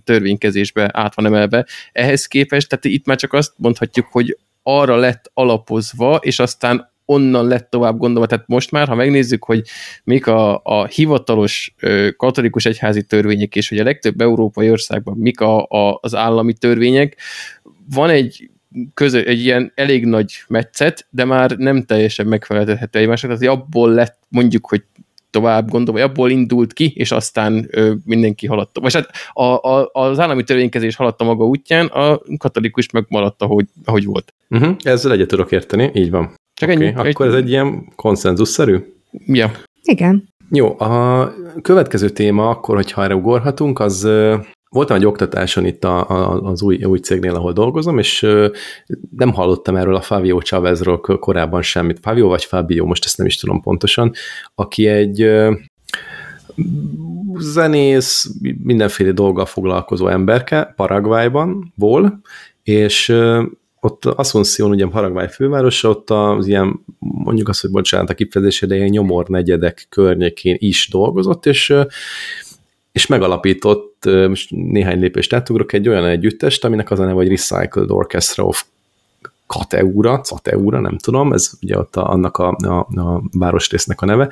törvénykezésbe át van emelve. Ehhez képest, tehát itt már csak azt mondhatjuk, hogy arra lett alapozva, és aztán onnan lett tovább gondolva. Tehát most már, ha megnézzük, hogy mik a, a hivatalos katolikus egyházi törvények, és hogy a legtöbb európai országban mik a, a, az állami törvények, van egy közö, egy ilyen elég nagy metszet, de már nem teljesen megfelelhető egymásnak, tehát abból lett mondjuk, hogy tovább gondolva, vagy abból indult ki, és aztán ö, mindenki haladt. Vagy hát a, a, az állami törvénykezés haladta maga útján, a katolikus meg maradt, ahogy, ahogy volt. Uh-huh, ezzel egyet tudok érteni, így van. Csak okay, ennyi. Akkor egy... ez egy ilyen konszenzusszerű? Ja. Igen. Jó, a következő téma akkor, hogyha erre ugorhatunk, az voltam egy oktatáson itt a, a, az új, új cégnél, ahol dolgozom, és nem hallottam erről a Fabio Chavezről korábban semmit. Fabio vagy Fabio, most ezt nem is tudom pontosan, aki egy zenész, mindenféle dolggal foglalkozó emberke Paraguayban, ból, és ott Asunción, ugye Paraguay fővárosa, ott az ilyen, mondjuk azt, hogy bocsánat a kifejezés, de ilyen nyomor negyedek környékén is dolgozott, és és megalapított, most néhány lépést átugrok, egy olyan együttest, aminek az a neve, hogy Recycled Orchestra of Kateura, Cateura, nem tudom, ez ugye ott a, annak a, a, a városrésznek a neve,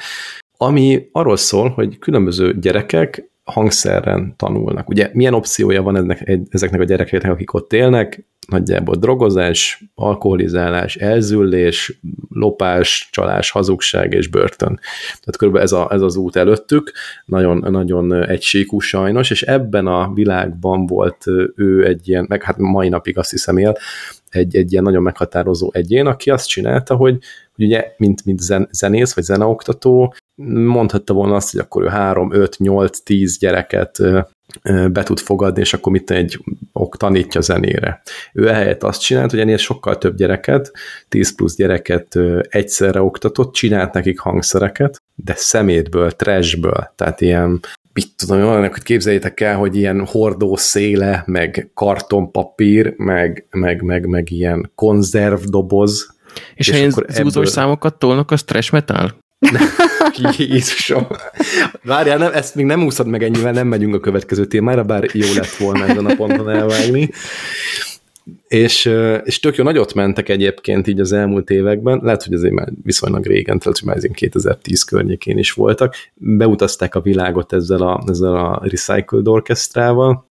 ami arról szól, hogy különböző gyerekek hangszerren tanulnak. Ugye milyen opciója van ennek, ezeknek a gyerekeknek, akik ott élnek? Nagyjából drogozás, alkoholizálás, elzüllés, lopás, csalás, hazugság és börtön. Tehát körülbelül ez, a, ez az út előttük, nagyon, nagyon egysíkú sajnos, és ebben a világban volt ő egy ilyen, meg hát mai napig azt hiszem él, egy, egy ilyen nagyon meghatározó egyén, aki azt csinálta, hogy, hogy ugye, mint, mint zen, zenész vagy zeneoktató, mondhatta volna azt, hogy akkor ő 3, 5, 8, 10 gyereket be tud fogadni, és akkor mit egy ok tanítja zenére. Ő ehelyett azt csinált, hogy ennél sokkal több gyereket, 10 plusz gyereket egyszerre oktatott, csinált nekik hangszereket, de szemétből, trashből, tehát ilyen mit tudom, olyanok, hogy képzeljétek el, hogy ilyen hordó széle, meg kartonpapír, meg, meg, meg, meg ilyen konzervdoboz. És, és ha ilyen zúzós ebből... számokat tolnak, az trash metal? Jézusom. Várjál, nem, ezt még nem úszod meg ennyivel, nem megyünk a következő témára, bár jó lett volna ezen a ponton elvágni. És, és tök jó nagyot mentek egyébként így az elmúlt években, lehet, hogy azért már viszonylag régen, tehát hogy már 2010 környékén is voltak, beutazták a világot ezzel a, ezzel a Recycled Orchestrával,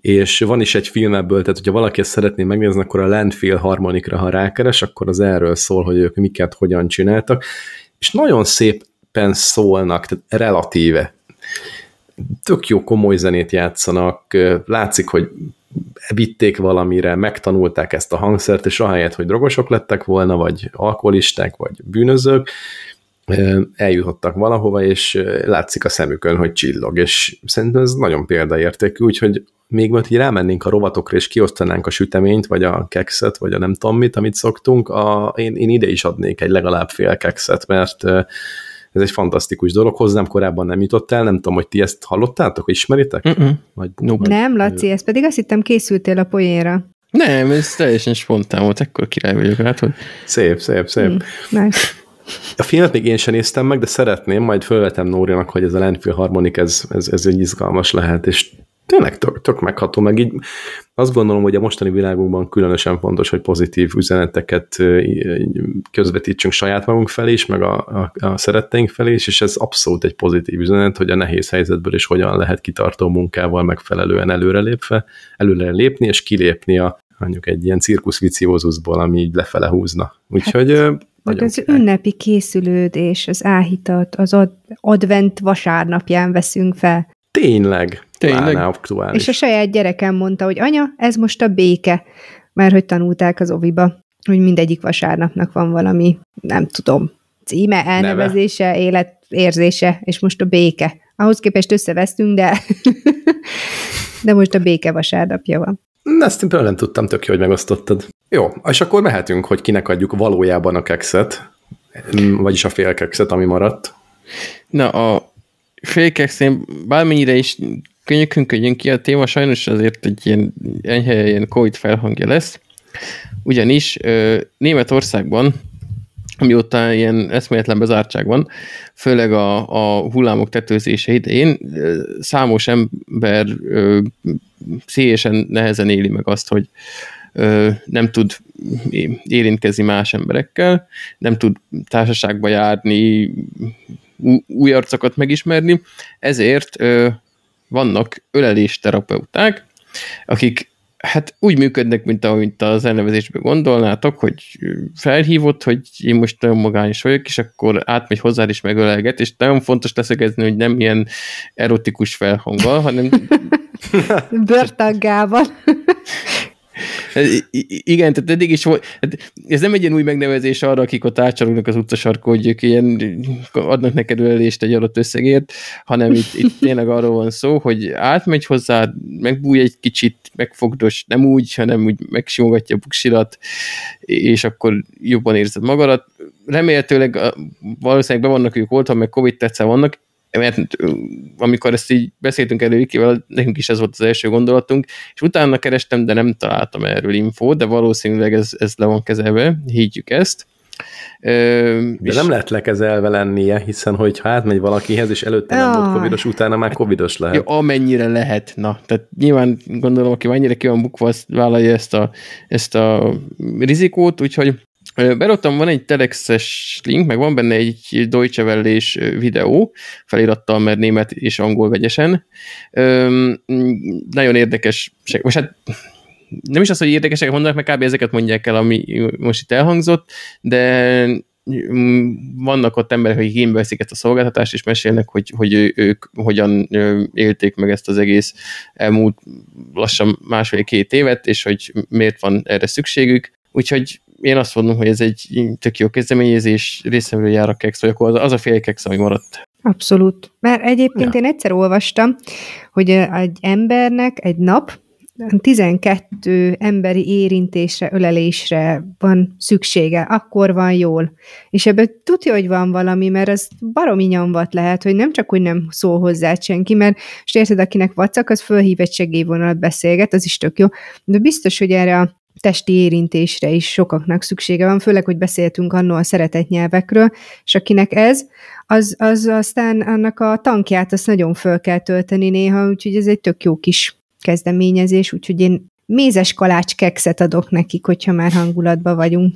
és van is egy film ebből, tehát hogyha valaki ezt szeretné megnézni, akkor a Landfill harmonikra, ha rákeres, akkor az erről szól, hogy ők miket, hogyan csináltak, és nagyon szépen szólnak, tehát relatíve. Tök jó komoly zenét játszanak, látszik, hogy vitték valamire, megtanulták ezt a hangszert, és ahelyett, hogy drogosok lettek volna, vagy alkoholisták, vagy bűnözők, eljutottak valahova, és látszik a szemükön, hogy csillog, és szerintem ez nagyon példaértékű, úgyhogy még majd, hogy rámennénk a rovatokra, és kiosztanánk a süteményt, vagy a kekszet, vagy a nem tudom mit, amit szoktunk, a, én, én ide is adnék egy legalább fél kekszet, mert ez egy fantasztikus dolog, hozzám korábban nem jutott el, nem tudom, hogy ti ezt hallottátok, ismeritek? Mm-mm. Vagy, nope. Nem, Laci, ez pedig azt hittem készültél a poénra. Nem, ez teljesen spontán volt, ekkor király vagyok hát, hogy... Szép, szép, szép. Mm, nice. A filmet még én sem néztem meg, de szeretném, majd felvetem Nórinak, hogy ez a Landfill Harmonic, ez, ez, ez egy izgalmas lehet, és tényleg tök, tök megható, meg így azt gondolom, hogy a mostani világunkban különösen fontos, hogy pozitív üzeneteket közvetítsünk saját magunk felé is, meg a, a, a szeretteink felé is, és ez abszolút egy pozitív üzenet, hogy a nehéz helyzetből is hogyan lehet kitartó munkával megfelelően előrelépve, előre lépni, és kilépni a mondjuk egy ilyen cirkuszviciózusból, ami így lefele húzna. Úgyhogy hát, nagyon az király. ünnepi készülődés, az áhítat, az ad, advent vasárnapján veszünk fel. Tényleg, Tényleg. aktuális. És a saját gyerekem mondta, hogy anya, ez most a béke, mert hogy tanulták az oviba, hogy mindegyik vasárnapnak van valami, nem tudom, címe, elnevezése, Neve. életérzése, és most a béke. Ahhoz képest összevesztünk, de, de most a béke vasárnapja van. Ezt én nem tudtam, tök jó, hogy megosztottad. Jó, és akkor mehetünk, hogy kinek adjuk valójában a kekszet, vagyis a félkekszet, ami maradt. Na, a félkekszén bármennyire is könyökünkön ki a téma, sajnos azért egy ilyen enyhe ilyen COVID felhangja lesz, ugyanis Németországban amióta ilyen eszméletlen bezártság van, főleg a, a hullámok tetőzése idején, számos ember szélyesen nehezen éli meg azt, hogy nem tud érintkezni más emberekkel, nem tud társaságba járni, új arcokat megismerni, ezért vannak ölelésterapeuták, akik hát úgy működnek, mint ahogy az elnevezésben gondolnátok, hogy felhívott, hogy én most nagyon magányos vagyok, és akkor átmegy hozzád is megölelget, és nagyon fontos leszögezni, hogy nem ilyen erotikus felhanggal, hanem... Börtangában. Igen, tehát eddig is volt, hát ez nem egy ilyen új megnevezés arra, akik ott átcsalognak az utcasarkó, hogy ők ilyen adnak neked ölelést egy adott összegért, hanem itt, itt tényleg arról van szó, hogy átmegy hozzá, megbúj egy kicsit, megfogdos, nem úgy, hanem úgy megsimogatja a buksirat, és akkor jobban érzed magadat. Remélhetőleg valószínűleg be vannak ők oltva, meg Covid tetszel vannak, mert amikor ezt így beszéltünk elő Vikivel, nekünk is ez volt az első gondolatunk, és utána kerestem, de nem találtam erről infót, de valószínűleg ez, ez le van kezelve, higgyük ezt. Ö, De és... nem lehet lekezelve lennie, hiszen hogyha átmegy valakihez, és előtte nem volt covidos, utána már covidos lehet. Ja, amennyire lehet. Na, tehát nyilván gondolom, aki annyira ki van bukva, azt vállalja ezt a, ezt a rizikót, úgyhogy Berottam van egy telexes link, meg van benne egy Deutsche welle videó, felirattal, mert német és angol vegyesen. Üm, nagyon érdekes, most hát nem is az, hogy érdekesek mondanak, mert kb. ezeket mondják el, ami most itt elhangzott, de mm, vannak ott emberek, akik igénybe veszik ezt a szolgáltatást, és mesélnek, hogy, hogy ők hogyan élték meg ezt az egész elmúlt lassan másfél-két évet, és hogy miért van erre szükségük. Úgyhogy én azt mondom, hogy ez egy tök jó kezdeményezés, részemről jár a keksz, vagy akkor az a fél keksz, ami maradt. Abszolút. Mert egyébként ja. én egyszer olvastam, hogy egy embernek egy nap 12 emberi érintésre, ölelésre van szüksége, akkor van jól. És ebből tudja, hogy van valami, mert az baromi nyomvat lehet, hogy nem csak, hogy nem szól hozzá senki, mert és érted, akinek vacak, az fölhív egy segélyvonalat beszélget, az is tök jó, de biztos, hogy erre a testi érintésre is sokaknak szüksége van, főleg, hogy beszéltünk annól a szeretett nyelvekről, és akinek ez, az, az aztán annak a tankját azt nagyon föl kell tölteni néha, úgyhogy ez egy tök jó kis kezdeményezés, úgyhogy én mézes kalács kekszet adok nekik, hogyha már hangulatban vagyunk.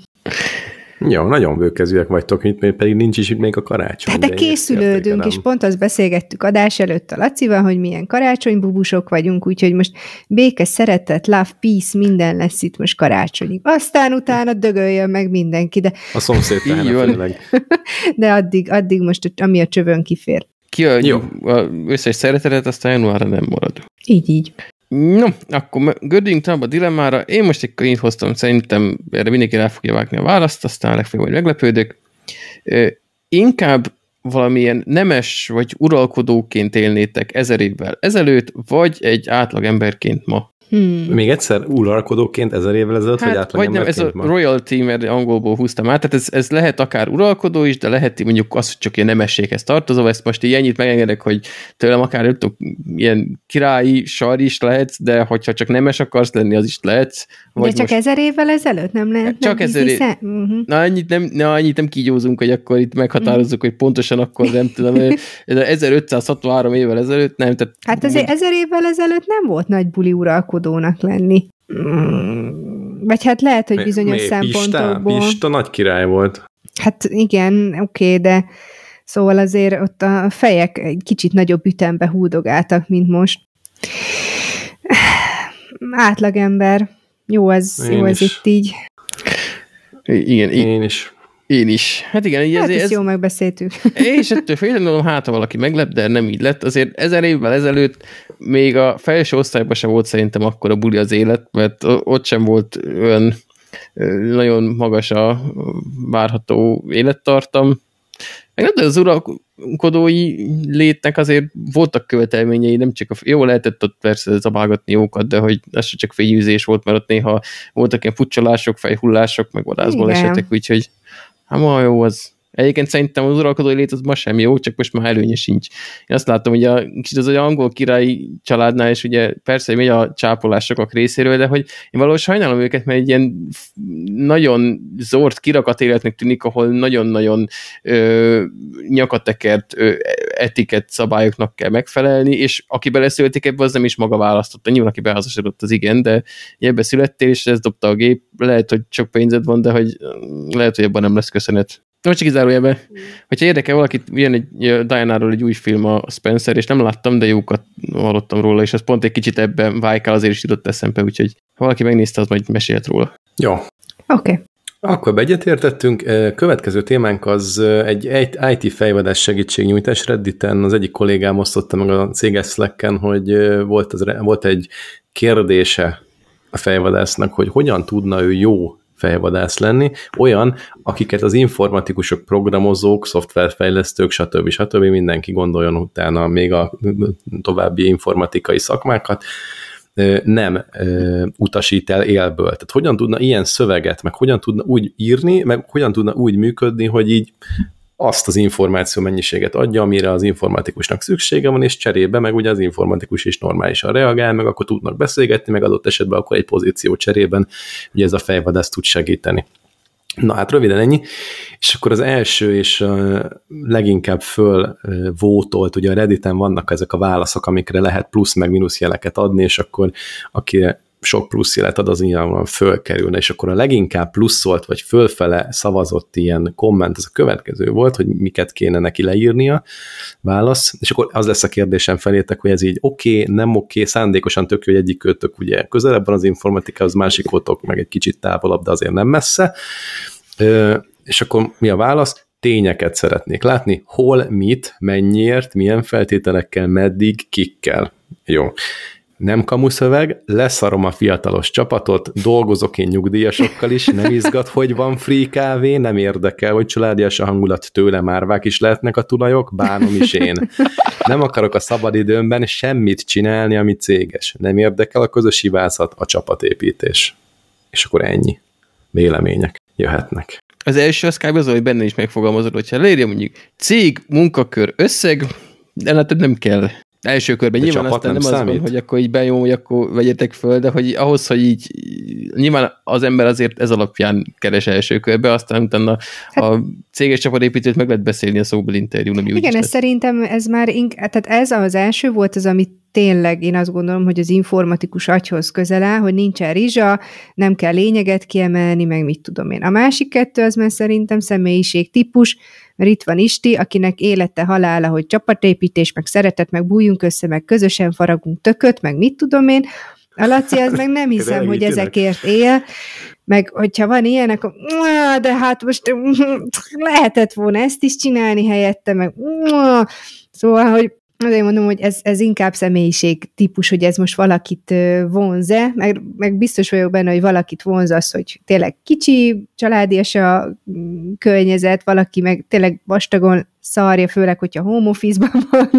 Jó, nagyon bőkezűek vagytok, mint pedig nincs is itt még a karácsony. Hát de készülődünk, és pont azt beszélgettük adás előtt a Lacival, hogy milyen karácsonybubusok vagyunk, úgyhogy most béke, szeretet, love, peace, minden lesz itt most karácsonyig. Aztán utána dögöljön meg mindenki, de... A szomszéd De addig, addig most, ami a csövön kifér. Ki a, Jó. a összes szeretetet, aztán januárra nem marad. Így, így. No, akkor gördüljünk tovább a dilemmára. Én most egy könyvet hoztam, szerintem erre mindenki el fogja vágni a választ, aztán legfeljebb majd meglepődök. Inkább valamilyen nemes vagy uralkodóként élnétek ezer évvel ezelőtt, vagy egy átlagemberként ma? Hmm. Még egyszer uralkodóként ezer évvel ezelőtt, hát, vagy átlag Vagy nem, ez a ma? royalty, mert angolból húztam át, tehát ez, ez lehet akár uralkodó is, de lehet mondjuk az, hogy csak ilyen nemességhez tartozó, ezt most így ennyit megengedek, hogy tőlem akár nem tudom, ilyen királyi sar is lehetsz, de hogyha csak nemes akarsz lenni, az is lehetsz. Vagy de csak most... ezer évvel ezelőtt nem lehet? Csak nem ezer év... uh-huh. Na, ennyit nem, na, ennyit nem kígyózunk, hogy akkor itt meghatározzuk, uh-huh. hogy pontosan akkor nem tudom, 1563 évvel ezelőtt nem. Tehát, hát azért ezer évvel ezelőtt nem volt nagy buli uralkodó uralkodónak lenni. Vagy hát lehet, hogy bizonyos mi, szempontokból... Pista, Pista nagy király volt. Hát igen, oké, okay, de szóval azért ott a fejek egy kicsit nagyobb ütembe húdogáltak, mint most. Átlagember. Jó ez, Én jó ez itt így. Igen, én is. Én is. Hát igen, így hát ez, ez jó megbeszéltük. És ettől féltem, hát ha valaki meglep, de nem így lett. Azért ezer évvel ezelőtt még a felső osztályban sem volt szerintem akkor a buli az élet, mert ott sem volt olyan nagyon magas a várható élettartam. Meg nem, de az uralkodói létnek azért voltak követelményei, nem csak a, jó lehetett ott persze zabálgatni jókat, de hogy ez csak fényűzés volt, mert ott néha voltak ilyen futcsolások, fejhullások, meg vadászból esetek, úgyhogy Hát ma jó az. Egyébként szerintem az uralkodói lét az ma sem jó, csak most már előnye sincs. Én azt látom, hogy a kicsit az, hogy angol királyi családnál, és ugye persze megy a csápolás sokak részéről, de hogy én valahol sajnálom őket, mert egy ilyen nagyon zord kirakat életnek tűnik, ahol nagyon-nagyon ö, nyakatekert ö, etiket szabályoknak kell megfelelni, és aki beleszületik ebbe, az nem is maga választotta. Nyilván, aki beházasodott, az igen, de ebbe születtél, és ez dobta a gép, lehet, hogy sok pénzed van, de hogy lehet, hogy ebben nem lesz köszönet. Most csak kizárójelben. Mm. Hogyha érdekel valakit, ilyen egy Diana-ról egy új film a Spencer, és nem láttam, de jókat hallottam róla, és az pont egy kicsit ebben vájkál azért is jutott eszembe, úgyhogy ha valaki megnézte, az majd mesélt róla. Jó. Oké. Okay. Akkor egyetértettünk. Következő témánk az egy IT fejvadás segítségnyújtás. Redditen az egyik kollégám osztotta meg a céges Slack-en, hogy volt, az, volt egy kérdése a fejvadásznak, hogy hogyan tudna ő jó fejvadász lenni, olyan, akiket az informatikusok, programozók, szoftverfejlesztők, stb. stb. mindenki gondoljon utána még a további informatikai szakmákat, nem utasít el élből. Tehát hogyan tudna ilyen szöveget, meg hogyan tudna úgy írni, meg hogyan tudna úgy működni, hogy így azt az információ mennyiséget adja, amire az informatikusnak szüksége van, és cserébe meg ugye az informatikus is normálisan reagál, meg akkor tudnak beszélgetni, meg adott esetben akkor egy pozíció cserében, ugye ez a fejvadász tud segíteni. Na hát röviden ennyi, és akkor az első és leginkább föl vótolt, ugye a Redditen vannak ezek a válaszok, amikre lehet plusz meg mínusz jeleket adni, és akkor aki sok plusz jelet ad, az nyilvánvalóan fölkerülne, és akkor a leginkább pluszolt, vagy fölfele szavazott ilyen komment, az a következő volt, hogy miket kéne neki leírnia, válasz, és akkor az lesz a kérdésem felétek, hogy ez így oké, okay, nem oké, okay, szándékosan tök hogy egyik kötök ugye közelebb van az informatika, az másik otok meg egy kicsit távolabb, de azért nem messze, és akkor mi a válasz? Tényeket szeretnék látni, hol, mit, mennyiért, milyen feltételekkel, meddig, kikkel. Jó nem kamuszöveg, leszarom a fiatalos csapatot, dolgozok én nyugdíjasokkal is, nem izgat, hogy van free kávé, nem érdekel, hogy családias a hangulat, tőle márvák is lehetnek a tulajok, bánom is én. Nem akarok a szabadidőmben semmit csinálni, ami céges. Nem érdekel a közös hibázat, a csapatépítés. És akkor ennyi. Vélemények jöhetnek. Az első az kb. az, hogy benne is megfogalmazod, hogyha leírja mondjuk cég, munkakör, összeg, de hát nem kell első körben. De nyilván aztán nem, nem az van, hogy akkor így bejön, hogy akkor vegyetek föl, de hogy ahhoz, hogy így nyilván az ember azért ez alapján keres első körbe, aztán utána hát, a céges csapatépítőt meg lehet beszélni a szóbeli interjún, ami Igen, ez szerintem ez már, ink, tehát ez az első volt az, amit tényleg én azt gondolom, hogy az informatikus agyhoz közel áll, hogy nincsen rizsa, nem kell lényeget kiemelni, meg mit tudom én. A másik kettő az már szerintem személyiség típus, mert itt van Isti, akinek élete halála, hogy csapatépítés, meg szeretet, meg bújjunk össze, meg közösen faragunk tököt, meg mit tudom én, a Laci az meg nem hiszem, hogy ezekért él, meg hogyha van ilyen, akkor de hát most lehetett volna ezt is csinálni helyette, meg szóval, hogy Azért mondom, hogy ez, ez inkább személyiség típus, hogy ez most valakit vonze, meg, meg biztos vagyok benne, hogy valakit vonz az, hogy tényleg kicsi, családias a mm, környezet, valaki meg tényleg vastagon szarja, főleg, hogyha home office-ban van.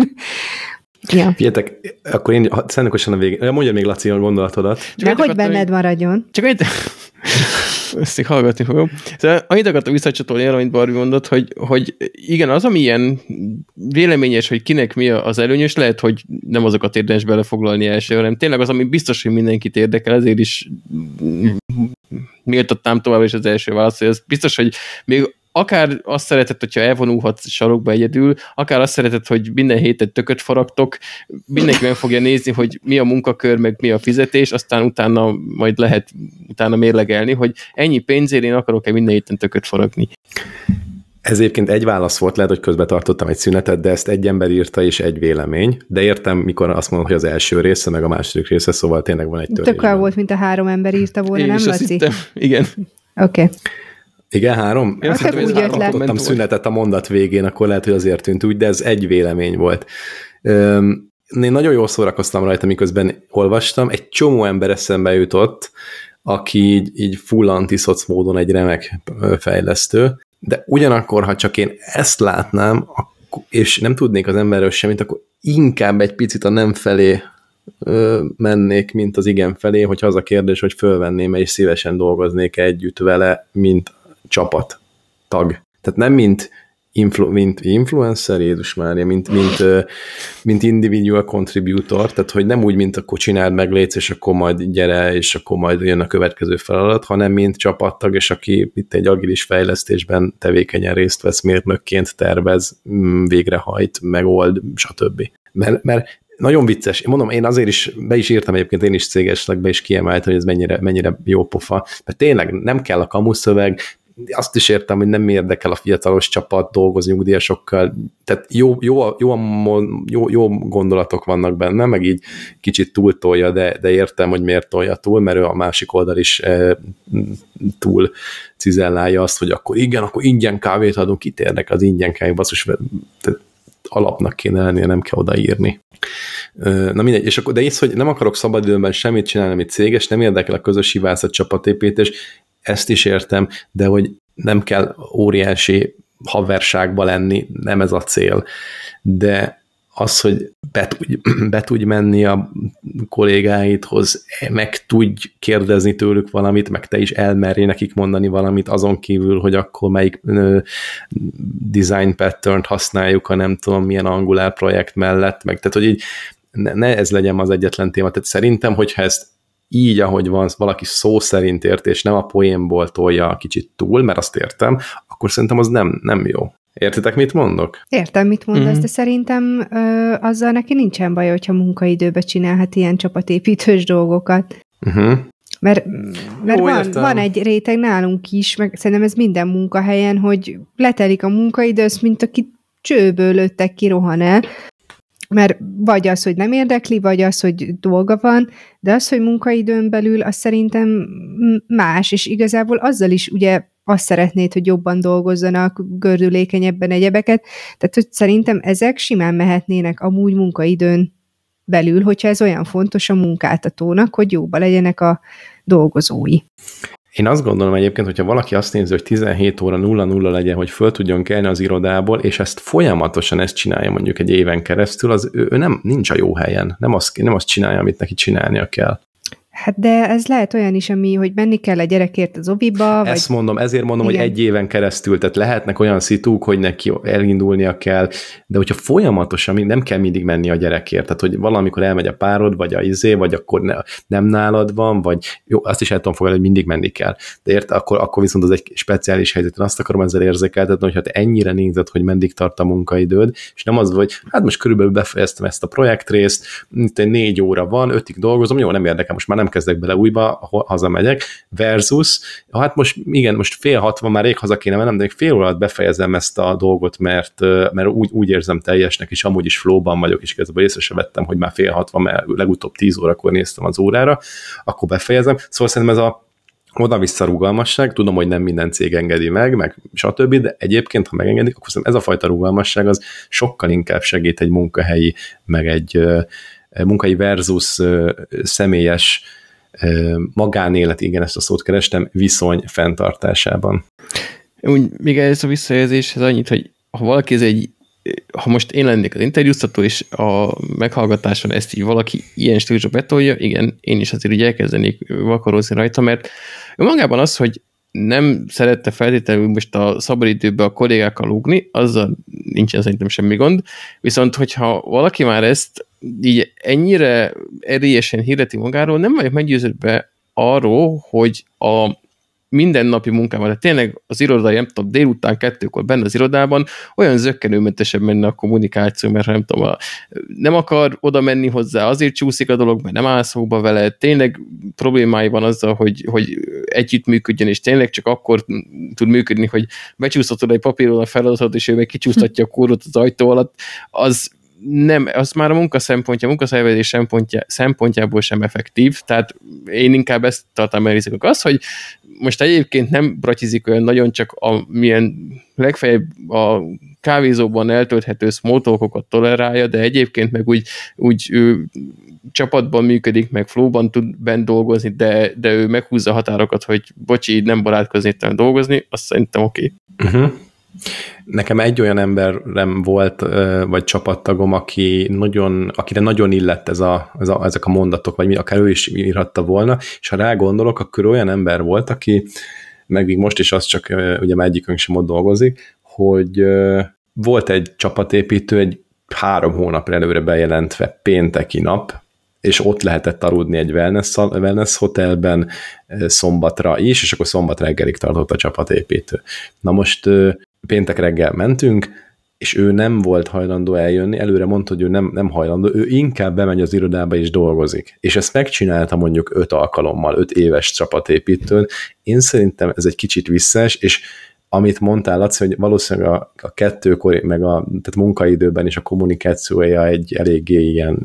Ja. Figyeljetek, akkor én szándékosan a végén, mondja még Laci a gondolatodat. De hogy benned maradjon. Csak egy, ezt hallgatni fogom. Szóval annyit akartam visszacsatolni arra, amit Barbie mondott, hogy, hogy igen, az, ami ilyen véleményes, hogy kinek mi az előnyös, lehet, hogy nem azokat érdemes belefoglalni első, hanem tényleg az, ami biztos, hogy mindenkit érdekel, ezért is méltatnám tovább is az első válasz, hogy ez biztos, hogy még akár azt szeretett, hogyha elvonulhatsz sarokba egyedül, akár azt szeretett, hogy minden héten tököt faragtok, mindenki meg fogja nézni, hogy mi a munkakör, meg mi a fizetés, aztán utána majd lehet utána mérlegelni, hogy ennyi pénzért én akarok-e minden héten tököt faragni. Ez egyébként egy válasz volt, lehet, hogy közben tartottam egy szünetet, de ezt egy ember írta, és egy vélemény. De értem, mikor azt mondom, hogy az első része, meg a második része, szóval tényleg van egy törvény. Tök volt, mint a három ember írta volna, Én nem, Laci? Igen. Oké. Okay. Igen, három? Én hát úgy jött le. Szünetet a mondat végén, akkor lehet, hogy azért tűnt úgy, de ez egy vélemény volt. Üm, én nagyon jól szórakoztam rajta, miközben olvastam. Egy csomó ember eszembe jutott, aki így, így full antiszoc módon egy remek fejlesztő, de ugyanakkor, ha csak én ezt látnám, és nem tudnék az emberről semmit, akkor inkább egy picit a nem felé mennék, mint az igen felé, hogyha az a kérdés, hogy fölvenném és szívesen dolgoznék együtt vele, mint csapat tag. Tehát nem mint, influ, mint influencer, Jézus Mária, mint, mint, mint individual contributor, tehát hogy nem úgy, mint akkor csináld meg, létsz, és akkor majd gyere, és akkor majd jön a következő feladat, hanem mint csapattag, és aki itt egy agilis fejlesztésben tevékenyen részt vesz, mérnökként tervez, mm, végrehajt, megold, stb. Mert, mert nagyon vicces. Én mondom, én azért is, be is írtam egyébként, én is cégesleg be is kiemelt, hogy ez mennyire, mennyire jó pofa. Mert tényleg nem kell a kamuszöveg, azt is értem, hogy nem érdekel a fiatalos csapat dolgozni nyugdíjasokkal, tehát jó, jó, jó, jó, jó gondolatok vannak benne, meg így kicsit túltolja, de, de értem, hogy miért tolja túl, mert ő a másik oldal is e, túl cizellálja azt, hogy akkor igen, akkor ingyen kávét adunk, itt érdekel az ingyen kávé, basszus, alapnak kéne lennie, nem kell odaírni. Na mindegy, és akkor, de ész, hogy nem akarok szabadidőben semmit csinálni, amit céges, nem érdekel a közös hibászat csapatépítés, ezt is értem, de hogy nem kell óriási haverságba lenni, nem ez a cél. De az, hogy be tudj, be tudj menni a kollégáidhoz, meg tudj kérdezni tőlük valamit, meg te is elmerj nekik mondani valamit, azon kívül, hogy akkor melyik ö, design pattern használjuk, ha nem tudom milyen Angular projekt mellett, meg tehát, hogy így ne, ne ez legyen az egyetlen téma. Tehát szerintem, hogyha ezt így, ahogy van, valaki szó szerint ért, és nem a poénból tolja kicsit túl, mert azt értem, akkor szerintem az nem, nem jó. Értitek, mit mondok? Értem, mit mondasz, mm-hmm. de szerintem ö, azzal neki nincsen baj, hogyha munkaidőbe csinálhat ilyen csapatépítős dolgokat. Uh-huh. Mert, mert Jó, van, van egy réteg nálunk is, meg szerintem ez minden munkahelyen, hogy letelik a munkaidő, azt mint aki csőből lőttek ki, rohan el, mert vagy az, hogy nem érdekli, vagy az, hogy dolga van, de az, hogy munkaidőn belül, az szerintem más, és igazából azzal is ugye azt szeretnéd, hogy jobban dolgozzanak, gördülékenyebben egyebeket, tehát hogy szerintem ezek simán mehetnének amúgy munkaidőn belül, hogyha ez olyan fontos a munkáltatónak, hogy jóba legyenek a dolgozói. Én azt gondolom egyébként, hogyha valaki azt nézi, hogy 17 óra 0-0 legyen, hogy föl tudjon kelni az irodából, és ezt folyamatosan ezt csinálja mondjuk egy éven keresztül, az ő, ő nem, nincs a jó helyen. Nem azt, nem azt csinálja, amit neki csinálnia kell. Hát de ez lehet olyan is, ami, hogy menni kell a gyerekért az oviba. Ezt vagy... mondom, ezért mondom, Igen. hogy egy éven keresztül, tehát lehetnek olyan szituk, hogy neki elindulnia kell, de hogyha folyamatosan nem kell mindig menni a gyerekért, tehát hogy valamikor elmegy a párod, vagy a izé, vagy akkor ne, nem nálad van, vagy jó, azt is el tudom fogadni, hogy mindig menni kell. De ért, akkor, akkor viszont az egy speciális helyzet. Én azt akarom ezzel érzékeltetni, hogy hát ennyire nézed, hogy meddig tart a munkaidőd, és nem az, hogy hát most körülbelül befejeztem ezt a projektrészt, négy óra van, ötig dolgozom, jó, nem érdekel, most már nem nem kezdek bele újba, hazamegyek, versus, hát most igen, most fél hatvan már rég haza kéne mennem, de még fél órát befejezem ezt a dolgot, mert, mert úgy, úgy érzem teljesnek, és amúgy is flowban vagyok, és igazából észre sem vettem, hogy már fél hatvan, mert legutóbb tíz órakor néztem az órára, akkor befejezem. Szóval szerintem ez a oda-vissza rugalmasság, tudom, hogy nem minden cég engedi meg, meg stb., de egyébként, ha megengedik, akkor ez a fajta rugalmasság az sokkal inkább segít egy munkahelyi, meg egy munkai versus személyes magánélet, igen, ezt a szót kerestem, viszony fenntartásában. Úgy, még ez a visszajelzéshez annyit, hogy ha valaki ez egy ha most én lennék az interjúztató, és a meghallgatáson ezt így valaki ilyen stílusra betolja, igen, én is azért így elkezdenék vakarózni rajta, mert magában az, hogy nem szerette feltétlenül most a szabadidőbe a kollégákkal lúgni, azzal nincsen szerintem semmi gond, viszont hogyha valaki már ezt így ennyire erélyesen hirdeti magáról, nem vagyok meggyőződve arról, hogy a mindennapi munkában, tehát tényleg az irodai, nem tudom, délután kettőkor benne az irodában, olyan zöggenőmentesebb menne a kommunikáció, mert nem tudom, nem akar oda menni hozzá, azért csúszik a dolog, mert nem áll szóba vele, tényleg problémái van azzal, hogy, hogy együttműködjön, és tényleg csak akkor tud működni, hogy becsúsztatod egy papíron a feladatot, és ő meg kicsúsztatja a kódot az ajtó alatt, az nem, az már a munka szempontja, a munkaszervezés szempontja, szempontjából sem effektív, tehát én inkább ezt tartom elhiszek. Az, hogy most egyébként nem bratizik olyan nagyon, csak a milyen legfeljebb a kávézóban eltölthető smalltalkokat tolerálja, de egyébként meg úgy, úgy ő csapatban működik, meg flowban tud bent dolgozni, de, de ő meghúzza határokat, hogy bocsi, nem barátkozni, dolgozni, azt szerintem oké. Okay. Uh-huh. Nekem egy olyan emberem volt, vagy csapattagom, aki nagyon, akire nagyon illett ez a, ez a, ezek a mondatok, vagy akár ő is írhatta volna, és ha rá gondolok, akkor olyan ember volt, aki, meg még most is az csak, ugye már egyikünk sem ott dolgozik, hogy volt egy csapatépítő, egy három hónap előre bejelentve pénteki nap, és ott lehetett aludni egy wellness, wellness hotelben szombatra is, és akkor szombat reggelig tartott a csapatépítő. Na most péntek reggel mentünk, és ő nem volt hajlandó eljönni, előre mondta, hogy ő nem, nem hajlandó, ő inkább bemegy az irodába és dolgozik. És ezt megcsinálta mondjuk öt alkalommal, öt éves csapatépítőn. Én szerintem ez egy kicsit visszás, és amit mondtál, Laci, hogy valószínűleg a, a kettőkor, meg a tehát munkaidőben is a kommunikációja egy eléggé ilyen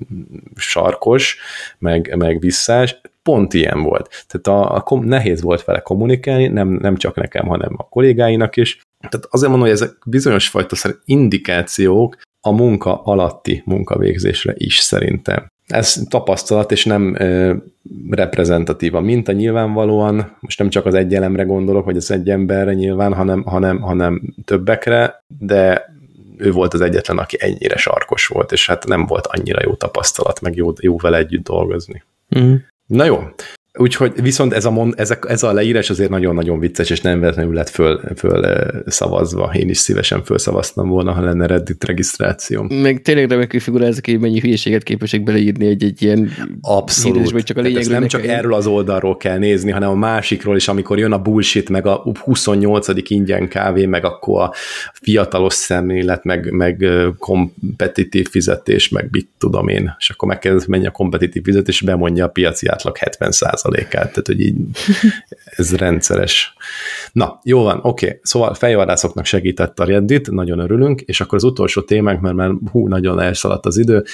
sarkos, meg, meg visszás, pont ilyen volt. Tehát a, a, nehéz volt vele kommunikálni, nem, nem csak nekem, hanem a kollégáinak is, tehát azért mondom, hogy ezek bizonyos fajta indikációk a munka alatti munkavégzésre is szerintem. Ez tapasztalat, és nem ö, reprezentatív a minta nyilvánvalóan, most nem csak az egy elemre gondolok, vagy az egy emberre nyilván, hanem, hanem, hanem többekre, de ő volt az egyetlen, aki ennyire sarkos volt, és hát nem volt annyira jó tapasztalat, meg jó, jó vele együtt dolgozni. Uh-huh. Na jó, Úgyhogy viszont ez a, mond, ez, a, ez a leírás azért nagyon-nagyon vicces, és nem véletlenül lett föl, föl szavazva. Én is szívesen fölszavaztam volna, ha lenne Reddit regisztráció. Meg tényleg remekül figurázok, hogy mennyi hülyeséget képesek beleírni egy, egy ilyen Abszolút. Írásba, csak a ez nem csak erről az oldalról kell nézni, hanem a másikról is, amikor jön a bullshit, meg a 28. ingyen kávé, meg akkor a fiatalos szemlélet, meg, meg kompetitív fizetés, meg mit tudom én, és akkor megkérdez, mennyi a kompetitív fizetés, és bemondja a piaci átlag 70 százalékát, tehát hogy így ez rendszeres. Na, jó van, oké, okay. szóval fejvadászoknak segített a Reddit, nagyon örülünk, és akkor az utolsó témánk, mert már hú, nagyon elszaladt az idő,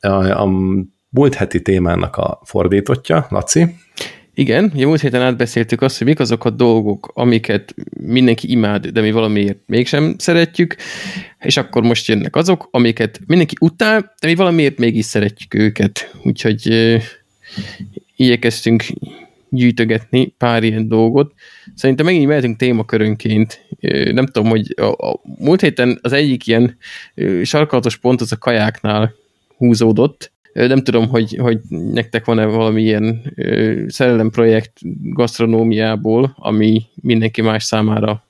a, a múlt heti témának a fordítottja, Laci. Igen, ugye múlt héten átbeszéltük azt, hogy mik azok a dolgok, amiket mindenki imád, de mi valamiért mégsem szeretjük, és akkor most jönnek azok, amiket mindenki utál, de mi valamiért mégis szeretjük őket. Úgyhogy igyekeztünk gyűjtögetni pár ilyen dolgot. Szerintem megint mehetünk témakörönként. Nem tudom, hogy a, a múlt héten az egyik ilyen sarkalatos pont az a kajáknál húzódott. Nem tudom, hogy, hogy nektek van-e valami ilyen szerelemprojekt gasztronómiából, ami mindenki más számára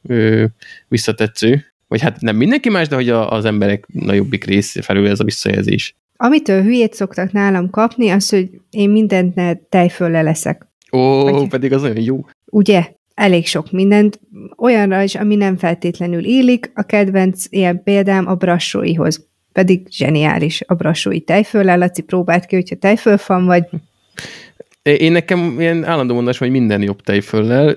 visszatetsző. Vagy hát nem mindenki más, de hogy az emberek nagyobbik rész felül ez a visszajelzés. Amitől hülyét szoktak nálam kapni, az, hogy én mindent ne tejfölle leszek. Ó, Vagy, pedig az olyan jó. Ugye? Elég sok mindent. Olyanra is, ami nem feltétlenül illik. A kedvenc ilyen példám a brassóihoz. Pedig zseniális a brassói tejföllel. Laci próbált ki, hogyha tejfölfan vagy. Én nekem ilyen állandó mondás, hogy minden jobb tejföllel,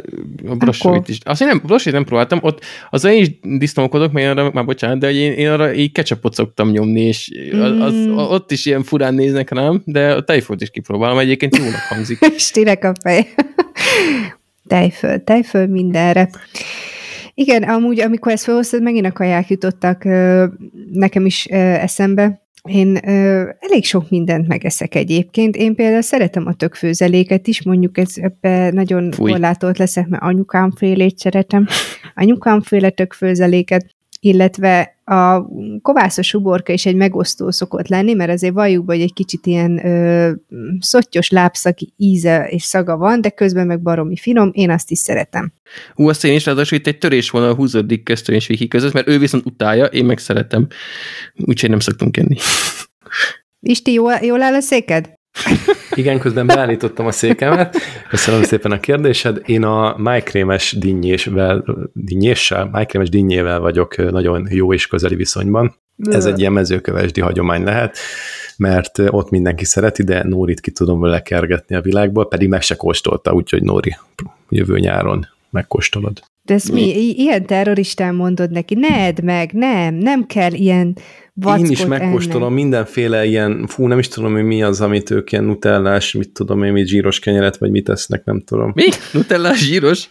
a brassóit is. Azt én nem, brassóit nem próbáltam, ott az én is disznókodok, mert arra, már bocsánat, de én, én arra így ketchupot szoktam nyomni, és az, az, mm. ott is ilyen furán néznek rám, de a tejfölt is kipróbálom, egyébként jónak hangzik. Stirek a fej. tejföl, tejföl mindenre. Igen, amúgy, amikor ezt felhoztad, megint a kaják jutottak nekem is eszembe, én ö, elég sok mindent megeszek egyébként. Én például szeretem a tökfőzeléket is, mondjuk ez ebbe nagyon korlátolt leszek, mert anyukám félét szeretem. Anyukám féle tökfőzeléket, illetve a kovászos uborka is egy megosztó szokott lenni, mert azért valljuk hogy egy kicsit ilyen ö, szottyos lábszaki íze és szaga van, de közben meg baromi finom, én azt is szeretem. Ú, azt én is, ráadásul itt egy törés van a húzódik köztön és Viki között, mert ő viszont utálja, én meg szeretem. Úgyhogy nem szoktunk enni. Isti, jól, jól áll a széked? Igen, közben beállítottam a székemet. Köszönöm szépen a kérdésed. Én a májkrémes dinnyésvel, dinnyéssel, májkrémes dinnyével vagyok nagyon jó és közeli viszonyban. Ez egy ilyen mezőkövesdi hagyomány lehet, mert ott mindenki szereti, de Nórit ki tudom vele kergetni a világból, pedig meg se kóstolta, úgyhogy Nóri, jövő nyáron megkóstolod. De ezt mi? Ilyen terroristán mondod neki, ne edd meg, nem, nem kell ilyen Én is megkóstolom ennek. mindenféle ilyen, fú, nem is tudom, hogy mi az, amit ők ilyen nutellás, mit tudom én, mit zsíros kenyeret, vagy mit esznek, nem tudom. Mi? Nutellás zsíros?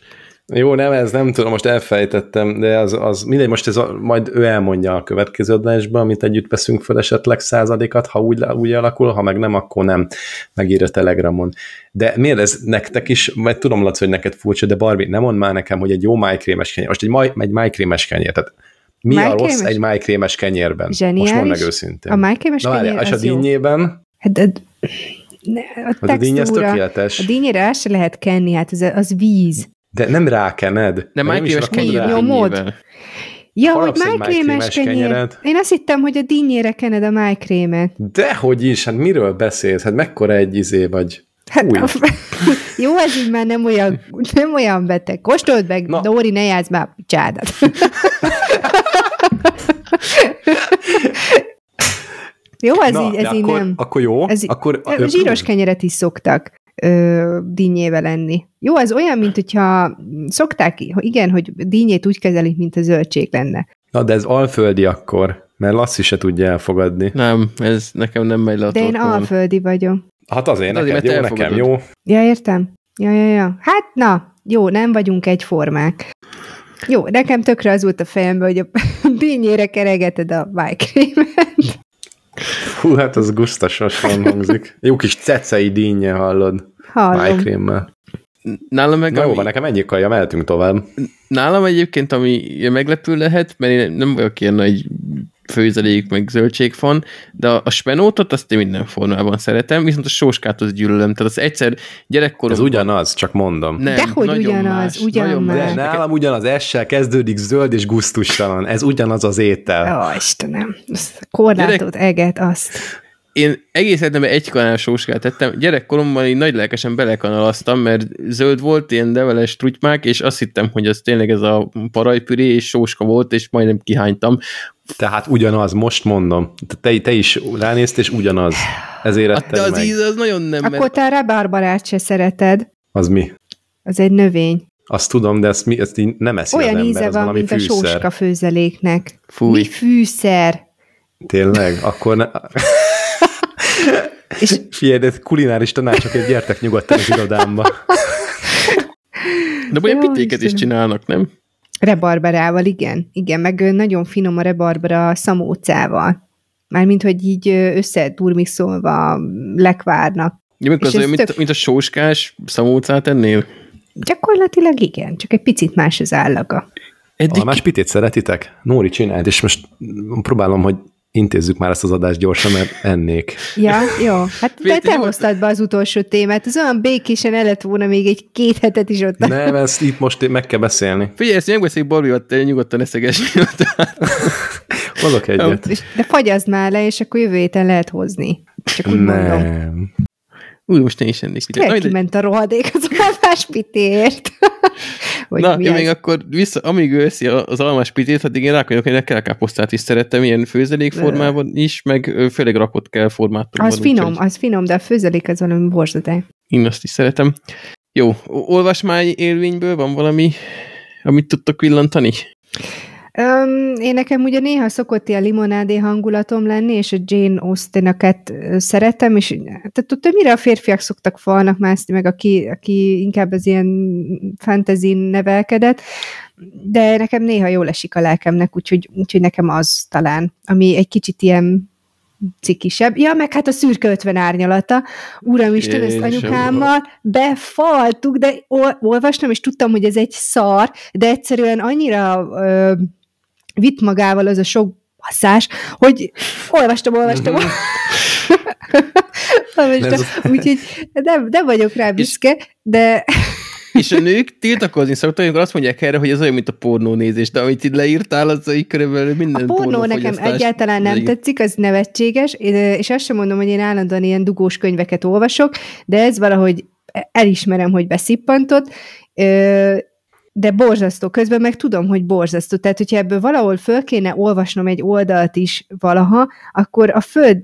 Jó, nem ez, nem tudom, most elfejtettem, de az, az mindegy, most ez a, majd ő elmondja a következő adásban, amit együtt veszünk fel esetleg századikat, ha úgy, úgy alakul, ha meg nem, akkor nem, megír a Telegramon. De miért ez nektek is, mert tudom, Laci, hogy neked furcsa, de Barbie, nem mond már nekem, hogy egy jó májkrémes kenyér, most egy, máj, egy májkrémes kenyér, tehát mi májkrémes? a rossz egy májkrémes kenyérben? Zseniális. Most mondd meg őszintén. A májkrémes Na, kenyér És a dinnyében? Hát, de, ne, a, az a díny az tökéletes. A dinnyére el se lehet kenni, hát az, az víz. De nem rákened. De májkrémes kenyér nyomod. Ja, hogy májkrémes kenyér. Én azt hittem, hogy a dinnyére kened a májkrémet. Dehogy is, hát miről beszélsz? Hát mekkora egy izé vagy? Hát, jó, ez így már nem olyan, nem olyan beteg. Kóstold meg, Na. Dóri, ne játsz már csádat. Jó, ez Na, így, ez így akkor, nem. Akkor jó. Ez, akkor, zsíros kenyeret is szoktak ö, dinnyével lenni. Jó, az olyan, mint hogyha szokták, igen, hogy dinnyét úgy kezelik, mint a zöldség lenne. Na, de ez alföldi akkor, mert Lasszi se tudja elfogadni. Nem, ez nekem nem megy le a De én alföldi vagyok. Hát azért, de neked azért, jó, nekem jó. Ja, értem. Ja, ja, ja. Hát na, jó, nem vagyunk egyformák. Jó, nekem tökre az volt a fejembe, hogy a dinnyére keregeted a májkrémet. Hú, hát az gusztasosan hangzik. Jó kis cecei dinnye hallod. Hallom. Májkrémmel. Nálam meg... Na ami... jó, van, nekem ennyi kaja, mehetünk tovább. Nálam egyébként, ami meglepő lehet, mert én nem vagyok ilyen nagy főzelék, meg zöldségfon, de a, a spenótot azt én minden formában szeretem, viszont a sóskát az gyűlölöm. Tehát az egyszer gyerekkorom... Ez ugyanaz, csak mondom. Nem, Dehogy ugyanaz, más, ugyanaz. De nálam ugyanaz, essel kezdődik zöld és guztustalan. Ez ugyanaz az étel. Ó, Istenem, korlátot, Gyerek... eget, azt én egész életemben egy kanál sóskát tettem. Gyerekkoromban így nagy lelkesen belekanalaztam, mert zöld volt, ilyen leveles trutymák, és azt hittem, hogy az tényleg ez a parajpüré és sóska volt, és majdnem kihánytam. Tehát ugyanaz, most mondom. Te, te is ránéztél, és ugyanaz. Ezért hát, De az meg. íz az nagyon nem. Akkor mert... te a rabárbarát se szereted. Az mi? Az egy növény. Azt tudom, de ezt, mi, ezt így nem eszi Olyan az ember, íze van, mint fűszer. a sóska főzeléknek. Fúj. Mi fűszer? Tényleg? Akkor ne... És... Figyelj, de kulináris tanácsok, gyertek nyugodtan az irodámba. De olyan pitéket is csinálnak, nem? Rebarberával, igen. Igen, meg nagyon finom a rebarbera szamócával. Mármint, hogy így összeturmixolva lekvárnak. Ja, mikor az olyan, mint, tök... mint a sóskás szamócát ennél? Gyakorlatilag igen, csak egy picit más az állaga. Eddig... más pitét szeretitek? Nóri csináld, és most próbálom, hogy intézzük már ezt az adást gyorsan, mert ennék. Ja, jó. Hát te, te hoztad be az utolsó témát. Az olyan békésen el lett volna még egy két hetet is ott. Nem, ezt itt most meg kell beszélni. Figyelj, ezt megbeszéljük Barbival, te nyugodtan eszeges. Hozok egyet. De fagyazd már le, és akkor jövő héten lehet hozni. Csak úgy Nem. mondom. Úgy, most én is ennék. Kiment a rohadék az almás pitért. Na, én még akkor vissza, amíg ő eszi az almás pitét, addig én rákonyok, hogy kell káposztát is szerettem, ilyen főzelék formában is, meg főleg rakott kell formátumban. Az finom, úgy, az finom, de a főzelék az valami borzadé. Én azt is szeretem. Jó, olvasmány élményből van valami, amit tudtok villantani? Um, én nekem ugye néha szokott ilyen limonádé hangulatom lenni, és a Jane austen szeretem, és tehát tudod, mire a férfiak szoktak falnak mászni, meg aki, aki inkább az ilyen fantasy nevelkedett, de nekem néha jól esik a lelkemnek, úgyhogy, úgyhogy nekem az talán, ami egy kicsit ilyen cikisebb. Ja, meg hát a szürke ötven árnyalata. Uramisten, ezt anyukámmal befaltuk, de olvastam, és tudtam, hogy ez egy szar, de egyszerűen annyira ö, vitt magával az a sok basszás, hogy olvastam, olvastam, mhm. olvastam. Úgyhogy nem, nem vagyok rá büszke, de... És a nők tiltakozni szoktak, amikor azt mondják erre, hogy ez olyan, mint a pornónézés, de amit itt leírtál, az így körülbelül minden A pornó nekem egyáltalán nem tetszik, az nevetséges, és azt sem mondom, hogy én állandóan ilyen dugós könyveket olvasok, de ez valahogy elismerem, hogy beszippantott, de borzasztó. Közben meg tudom, hogy borzasztó. Tehát, hogyha ebből valahol föl kéne olvasnom egy oldalt is valaha, akkor a föld,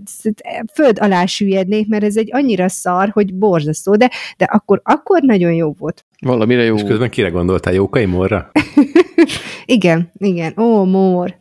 föld alá süllyednék, mert ez egy annyira szar, hogy borzasztó. De, de akkor, akkor nagyon jó volt. Valamire jó. És közben kire gondoltál? Jókai Morra? igen, igen. Ó, Mór.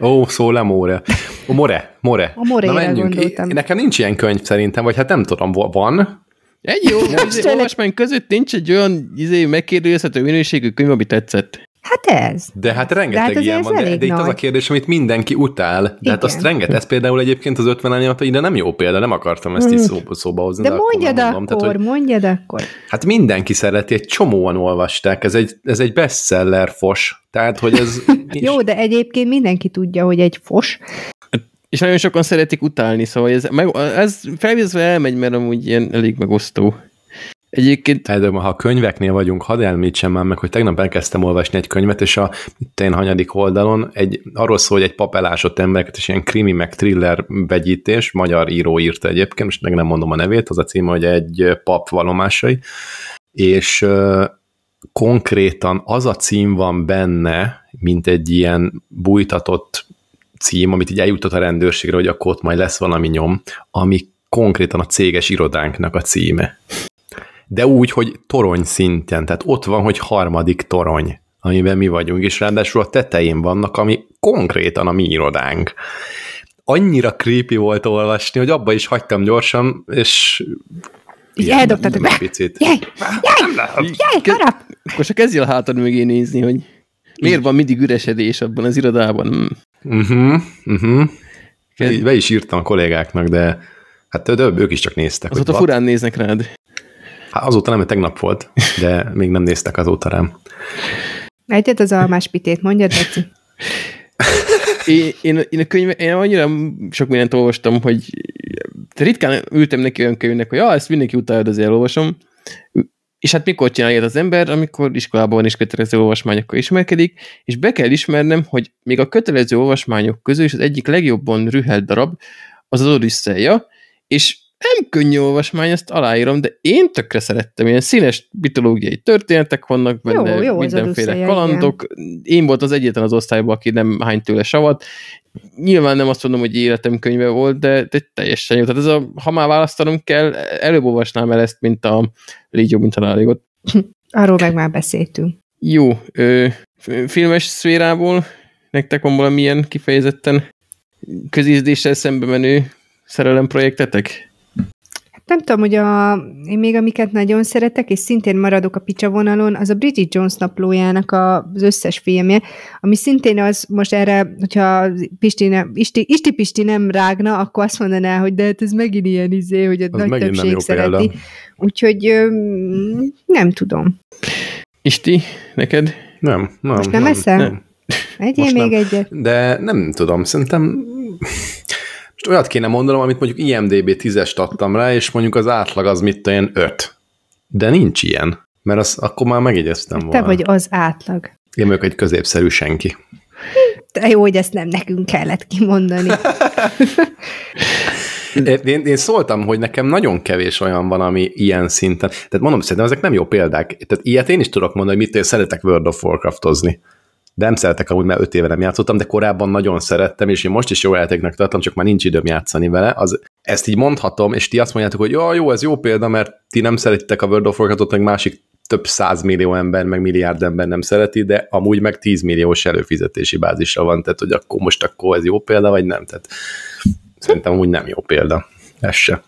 Ó, szóla Móre. Ó, More, More. A More-re gondoltam. Nekem nincs ilyen könyv szerintem, vagy hát nem tudom, van, egy jó izé, olvasmány között nincs egy olyan izé, megkérdőjelezhető minőségű könyv, ami tetszett. Hát ez. De hát rengeteg de hát ilyen van, de, de itt az a kérdés, amit mindenki utál. De Igen. hát azt rengeteg, ez például egyébként az 50 ányat, ide nem jó példa, nem akartam ezt így mm. szóba, szóba hozni. De, de mondjad akkor, mondom. akkor, Tehát, hogy, mondjad akkor. Hát mindenki szereti, egy csomóan olvasták, ez egy, ez egy bestseller fos. Tehát, hogy ez... jó, de egyébként mindenki tudja, hogy egy fos. És nagyon sokan szeretik utálni, szóval ez, meg, ez felvézve elmegy, mert amúgy ilyen elég megosztó. Egyébként... De ha a könyveknél vagyunk, hadd elmítsem már meg, hogy tegnap elkezdtem olvasni egy könyvet, és a itt én hanyadik oldalon egy, arról szól, hogy egy pap elásott embereket, és ilyen krimi meg thriller vegyítés, magyar író írta egyébként, most meg nem mondom a nevét, az a cím, hogy egy pap valomásai, és konkrétan az a cím van benne, mint egy ilyen bújtatott cím, amit így eljutott a rendőrségre, hogy akkor ott majd lesz valami nyom, ami konkrétan a céges irodánknak a címe. De úgy, hogy torony szinten, tehát ott van, hogy harmadik torony, amiben mi vagyunk, és ráadásul a tetején vannak, ami konkrétan a mi irodánk. Annyira creepy volt olvasni, hogy abba is hagytam gyorsan, és Eldobtad be! Picit. Jaj, jaj, jaj, harap! Akkor csak kezdjél a hátad mögé nézni, hogy miért van mindig üresedés abban az irodában. Uh-huh, uh-huh. Be is írtam a kollégáknak, de hát több, ők is csak néztek. Azóta furán néznek rád. Hát azóta nem, mert tegnap volt, de még nem néztek azóta rám. Egyet az almás pitét, mondjad, Beci. Én, én, én a könyve, én annyira sok mindent olvastam, hogy ritkán ültem neki olyan könyvnek, hogy ah, ezt mindenki utálja, azért elolvasom. És hát mikor csinálja az ember, amikor iskolában is kötelező olvasmányokkal ismerkedik, és be kell ismernem, hogy még a kötelező olvasmányok közül is az egyik legjobban rühelt darab az az Odüsszeja, és nem könnyű olvasmány, ezt aláírom, de én tökre szerettem, ilyen színes mitológiai történetek vannak benne, jó, jó, mindenféle kalandok. Igen. Én volt az egyetlen az osztályban, aki nem hány tőle savat. Nyilván nem azt mondom, hogy életem könyve volt, de, de teljesen jó. Tehát ez a, ha már választanom kell, előbb olvasnám el ezt, mint a Légy jobb, mint a Láligot. Arról meg már beszéltünk. Jó. Ö, filmes szférából nektek van valamilyen kifejezetten közízdéssel szembe menő szerelemprojektetek? Nem tudom, hogy a, én még amiket nagyon szeretek, és szintén maradok a picsa vonalon, az a Bridget Jones naplójának az összes filmje, ami szintén az, most erre, hogyha Pisti, nem, Isti, Isti Pisti nem rágna, akkor azt mondaná, hogy de hát ez megint ilyen izé, hogy a az nagy többség szereti. Példa. Úgyhogy nem tudom. Isti, neked? Nem, nem. Most nem, nem eszel? Nem. Egyél Most még nem. egyet? De nem tudom, szerintem most olyat kéne mondanom, amit mondjuk IMDB 10-est adtam rá, és mondjuk az átlag az mit olyan 5. De nincs ilyen, mert az, akkor már megjegyeztem volna. Te vagy az átlag. Én vagyok egy középszerű senki. De jó, hogy ezt nem nekünk kellett kimondani. én, én szóltam, hogy nekem nagyon kevés olyan van, ami ilyen szinten. Tehát mondom, szerintem ezek nem jó példák. Tehát ilyet én is tudok mondani, hogy mit én szeretek World of Warcraftozni nem szeretek amúgy, mert öt éve nem játszottam, de korábban nagyon szerettem, és én most is jó játéknak tartom, csak már nincs időm játszani vele. Az, ezt így mondhatom, és ti azt mondjátok, hogy jó, jó, ez jó példa, mert ti nem szeretitek a World of Warcraftot, meg másik több millió ember, meg milliárd ember nem szereti, de amúgy meg 10 milliós előfizetési bázisra van, tehát hogy akkor most akkor ez jó példa, vagy nem, tehát szerintem úgy nem jó példa. Ez se.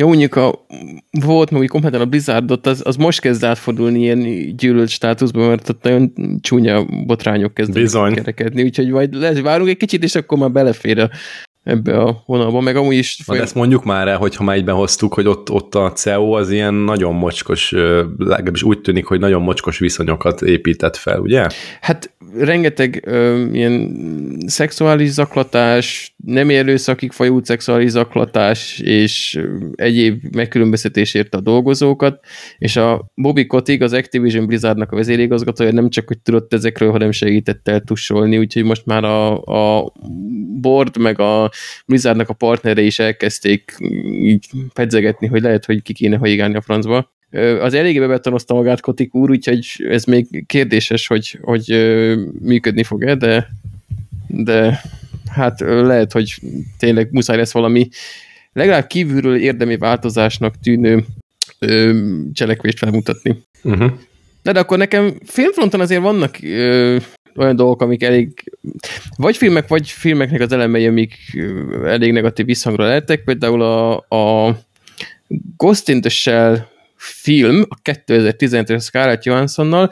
Jó, mondjuk a, volt még kompletán a Blizzardot, az, az most kezd átfordulni ilyen gyűlölt státuszba, mert ott nagyon csúnya botrányok kezdenek Bizony. kerekedni, úgyhogy majd lesz, várunk egy kicsit, és akkor már belefér a, ebbe a vonalba, meg amúgy is... Folyam... ezt mondjuk már el, hogyha már egyben hoztuk, hogy ott, ott a CEO az ilyen nagyon mocskos, legalábbis úgy tűnik, hogy nagyon mocskos viszonyokat épített fel, ugye? Hát rengeteg ö, ilyen szexuális zaklatás, nem erőszakig fajult szexuális zaklatás, és egyéb megkülönböztetésért a dolgozókat, és a Bobby Kotick, az Activision Blizzardnak a vezérigazgatója nem csak, hogy tudott ezekről, hanem segített el tussolni, úgyhogy most már a, a board, meg a Blizzardnak a partnere is elkezdték így pedzegetni, hogy lehet, hogy ki kéne haigálni a francba. Az eléggé bebetonozta magát Kotik úr, úgyhogy ez még kérdéses, hogy, hogy működni fog-e, de, de hát lehet, hogy tényleg muszáj lesz valami legalább kívülről érdemi változásnak tűnő ö, cselekvést felmutatni. Uh-huh. De, de akkor nekem filmfronton azért vannak ö, olyan dolgok, amik elég, vagy filmek, vagy filmeknek az elemei, amik elég negatív visszhangra lehettek. Például a, a Ghost in the Shell film, a 2015-es Scarlett Johanssonnal,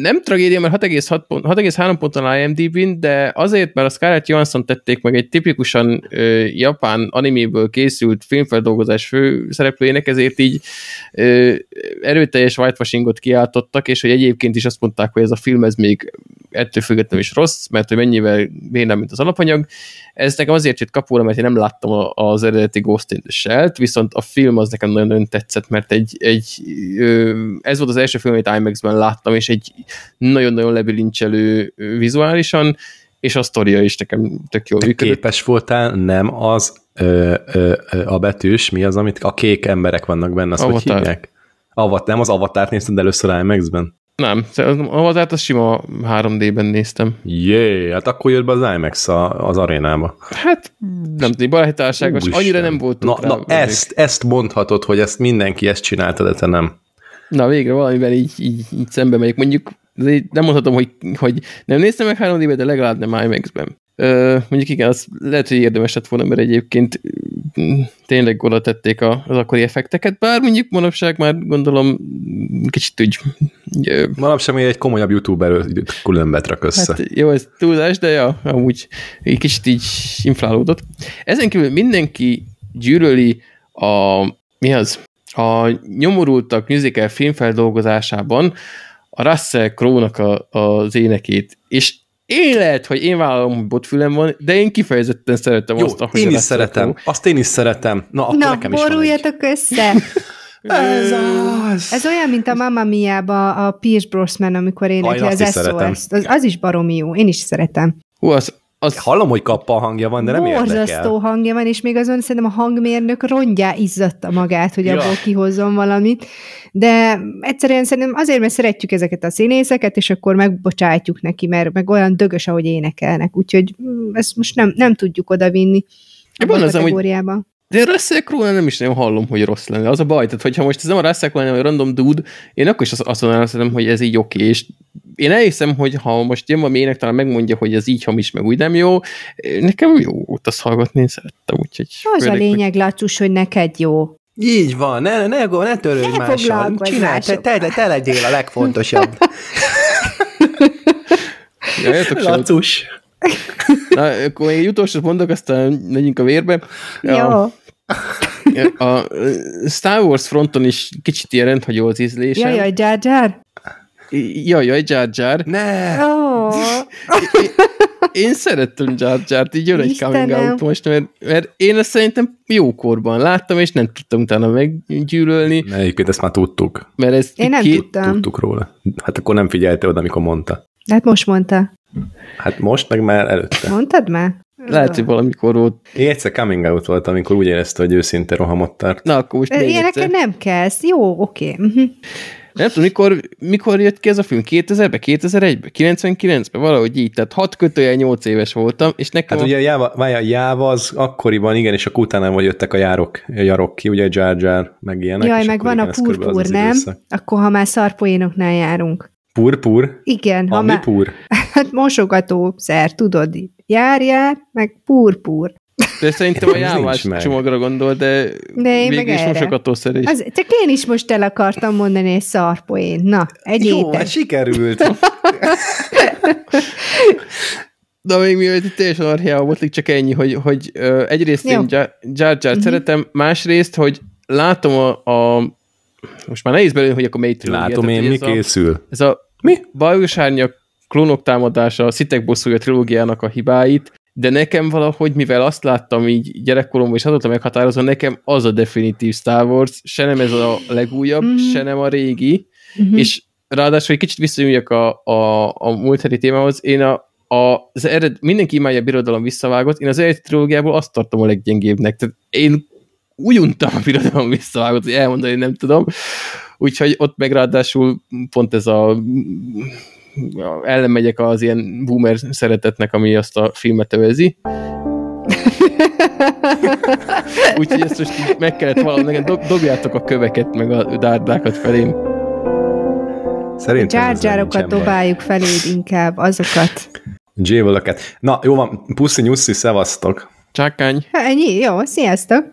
nem tragédia, mert 6,3 ponton IMDb-n, de azért, mert a Scarlett Johansson tették meg egy tipikusan ö, japán animéből készült filmfeldolgozás fő szereplőjének, ezért így ö, erőteljes whitewashingot kiáltottak, és hogy egyébként is azt mondták, hogy ez a film ez még ettől függetlenül is rossz, mert hogy mennyivel bénám, mint az alapanyag. Ez nekem azért jött kapóra, mert én nem láttam az eredeti Ghost in the Shell-t, viszont a film az nekem nagyon-nagyon tetszett, mert egy, egy ez volt az első film, amit IMAX-ben láttam, és egy nagyon-nagyon lebilincselő vizuálisan, és a sztoria is nekem tök jól működött. Képes voltál nem az ö, ö, ö, a betűs, mi az, amit a kék emberek vannak benne, azt Avatar. hogy hívják? Avat, nem az avatárt nézted először IMAX-ben? Nem, az Avatárt azt sima 3D-ben néztem. Jé, hát akkor jött be az IMAX a, az arénába. Hát nem tudom, barátságos, annyira nem volt. Na, na ezt, ezt mondhatod, hogy ezt mindenki ezt csinálta, de te nem. Na végre valamivel így, így, így szembe megyek. Mondjuk nem mondhatom, hogy, hogy nem néztem meg 3 d de legalább nem IMAX-ben. Ö, mondjuk igen, az lehet, hogy érdemes lett volna, mert egyébként mm, tényleg oda tették az akkori effekteket, bár mondjuk manapság már gondolom kicsit úgy... Ö, manapság még egy komolyabb youtuber különbet rak össze. Hát jó, ez túlzás, de ja, amúgy egy kicsit így inflálódott. Ezen kívül mindenki gyűlöli a mi az? A nyomorultak musical filmfeldolgozásában a Russell Crowe-nak a, az énekét, és én lehet, hogy én vállalom, hogy botfülem van, de én kifejezetten szeretem Jó, azt, ahogy én is szeretem. Crowe. Azt én is szeretem. Na, akkor Na, nekem is boruljatok össze! Ez az! Ez olyan, mint a Mamma Mia-ba a Pierce Brosnan, amikor énekli az. SOS-t. Az, az is baromi jó. Én is szeretem. Hú, az, az Hallom, hogy kappa a hangja van, de nem Borzasztó érdekel. hangja van, és még azon szerintem a hangmérnök rongyá izzatta magát, hogy Ja. abból kihozzon valamit. De egyszerűen szerintem azért, mert szeretjük ezeket a színészeket, és akkor megbocsátjuk neki, mert meg olyan dögös, ahogy énekelnek. Úgyhogy mm, ezt most nem, nem tudjuk odavinni Van abba a az, kategóriába. De Russell crowe nem is nagyon hallom, hogy rossz lenne. Az a baj, tehát hogyha most ez nem a Russell Crowe, hanem a random dude, én akkor is azt- mondanám, hogy ez így oké, és én elhiszem, hogy ha most jön valami talán megmondja, hogy ez így hamis, meg úgy nem jó, nekem jó volt azt hallgatni, én szerettem, úgyhogy... Az a főleg, hogy- lényeg, Lacsus, hogy neked jó. Így van, ne, ne, ne, törődj Ne mással. Csinálj, te, te, te legyél a legfontosabb. Ja. Lacus. Na, akkor még egy utolsót mondok, aztán megyünk a vérbe. Jó. A, a Star Wars fronton is kicsit ilyen rendhagyó az ízlésem. Jaj, jaj, Jar Jar. Jaj, jaj, Jar Jar. Ne! Ó, Én szerettem Jar Jar-t, így jön egy coming out most, mert, mert én ezt szerintem jókorban láttam, és nem tudtam utána meggyűlölni, Ne, egyébként ezt már tudtuk. mert ez én nem két, tudtam. Tudtuk róla. Hát akkor nem figyelte oda, amikor mondta. De hát most mondta. Hát most, meg már előtte. Mondtad már? Lehet, hogy valamikor volt. Én egyszer coming out voltam, amikor úgy érezte, hogy őszinte rohamot tart. Na, akkor most Ilyenekkel egyszer. nem kezd. Jó, oké. Uh-huh. Nem tudom, mikor, mikor jött ki ez a film? 2000-ben, 2001-ben, 99-ben, valahogy így. Tehát 6 kötőjel 8 éves voltam, és nekem Hát a- ugye a Jáva, a Jáva az akkoriban, igen, és akkor utána vagy jöttek a járok, a jarok ki, ugye Jar Jar, meg ilyenek. Jaj, meg van igen, a purpur, nem? időszak. Akkor, ha már szarpoénoknál járunk. Pur, pur? Igen, ha Ami már... pur? Hát mosogatószer, tudod, így. jár, jár, meg purpur. De szerintem a meg. csomagra gondol, de, De én végül meg is mosogatószer is. Az, csak én is most el akartam mondani egy szarpoén. Na, Jó, egyétek. hát sikerült. De még mielőtt itt teljesen arhiával botlik, csak ennyi, hogy, hogy uh, egyrészt Jó. én Jar Jar Jar szeretem, másrészt, hogy látom a, a most már nehéz belőle, hogy akkor melyik trilógia, Látom én, mi ez a, készül. ez a Mi? Bajos Árnyak, klónok támadása, a Szitek bosszúja trilógiának a hibáit, de nekem valahogy, mivel azt láttam így gyerekkoromban, és azóta meghatározva, nekem az a definitív Star Wars, se nem ez a legújabb, Mhm. se nem a régi, Uh-huh. és ráadásul egy kicsit visszajöjjek a, a, a múlt heti témához, én a, a, az ered, mindenki imádja a birodalom visszavágott, én az eredeti trilógiából azt tartom a leggyengébbnek. Tehát én úgy untam a birodalom visszavágott, hogy elmondani nem tudom. Úgyhogy ott meg ráadásul pont ez a ellenmegyek az ilyen boomer szeretetnek, ami azt a filmet övezi. Úgyhogy ezt most így meg kellett valahogy, nekem dob, dobjátok a köveket, meg a dárdákat felém. Szerintem Gyárgyárokat dobáljuk feléd inkább, azokat. J-völöket. Na, jó van, puszi nyuszi, szevasztok. Csákány. Ha, ennyi? Jó, sziasztok!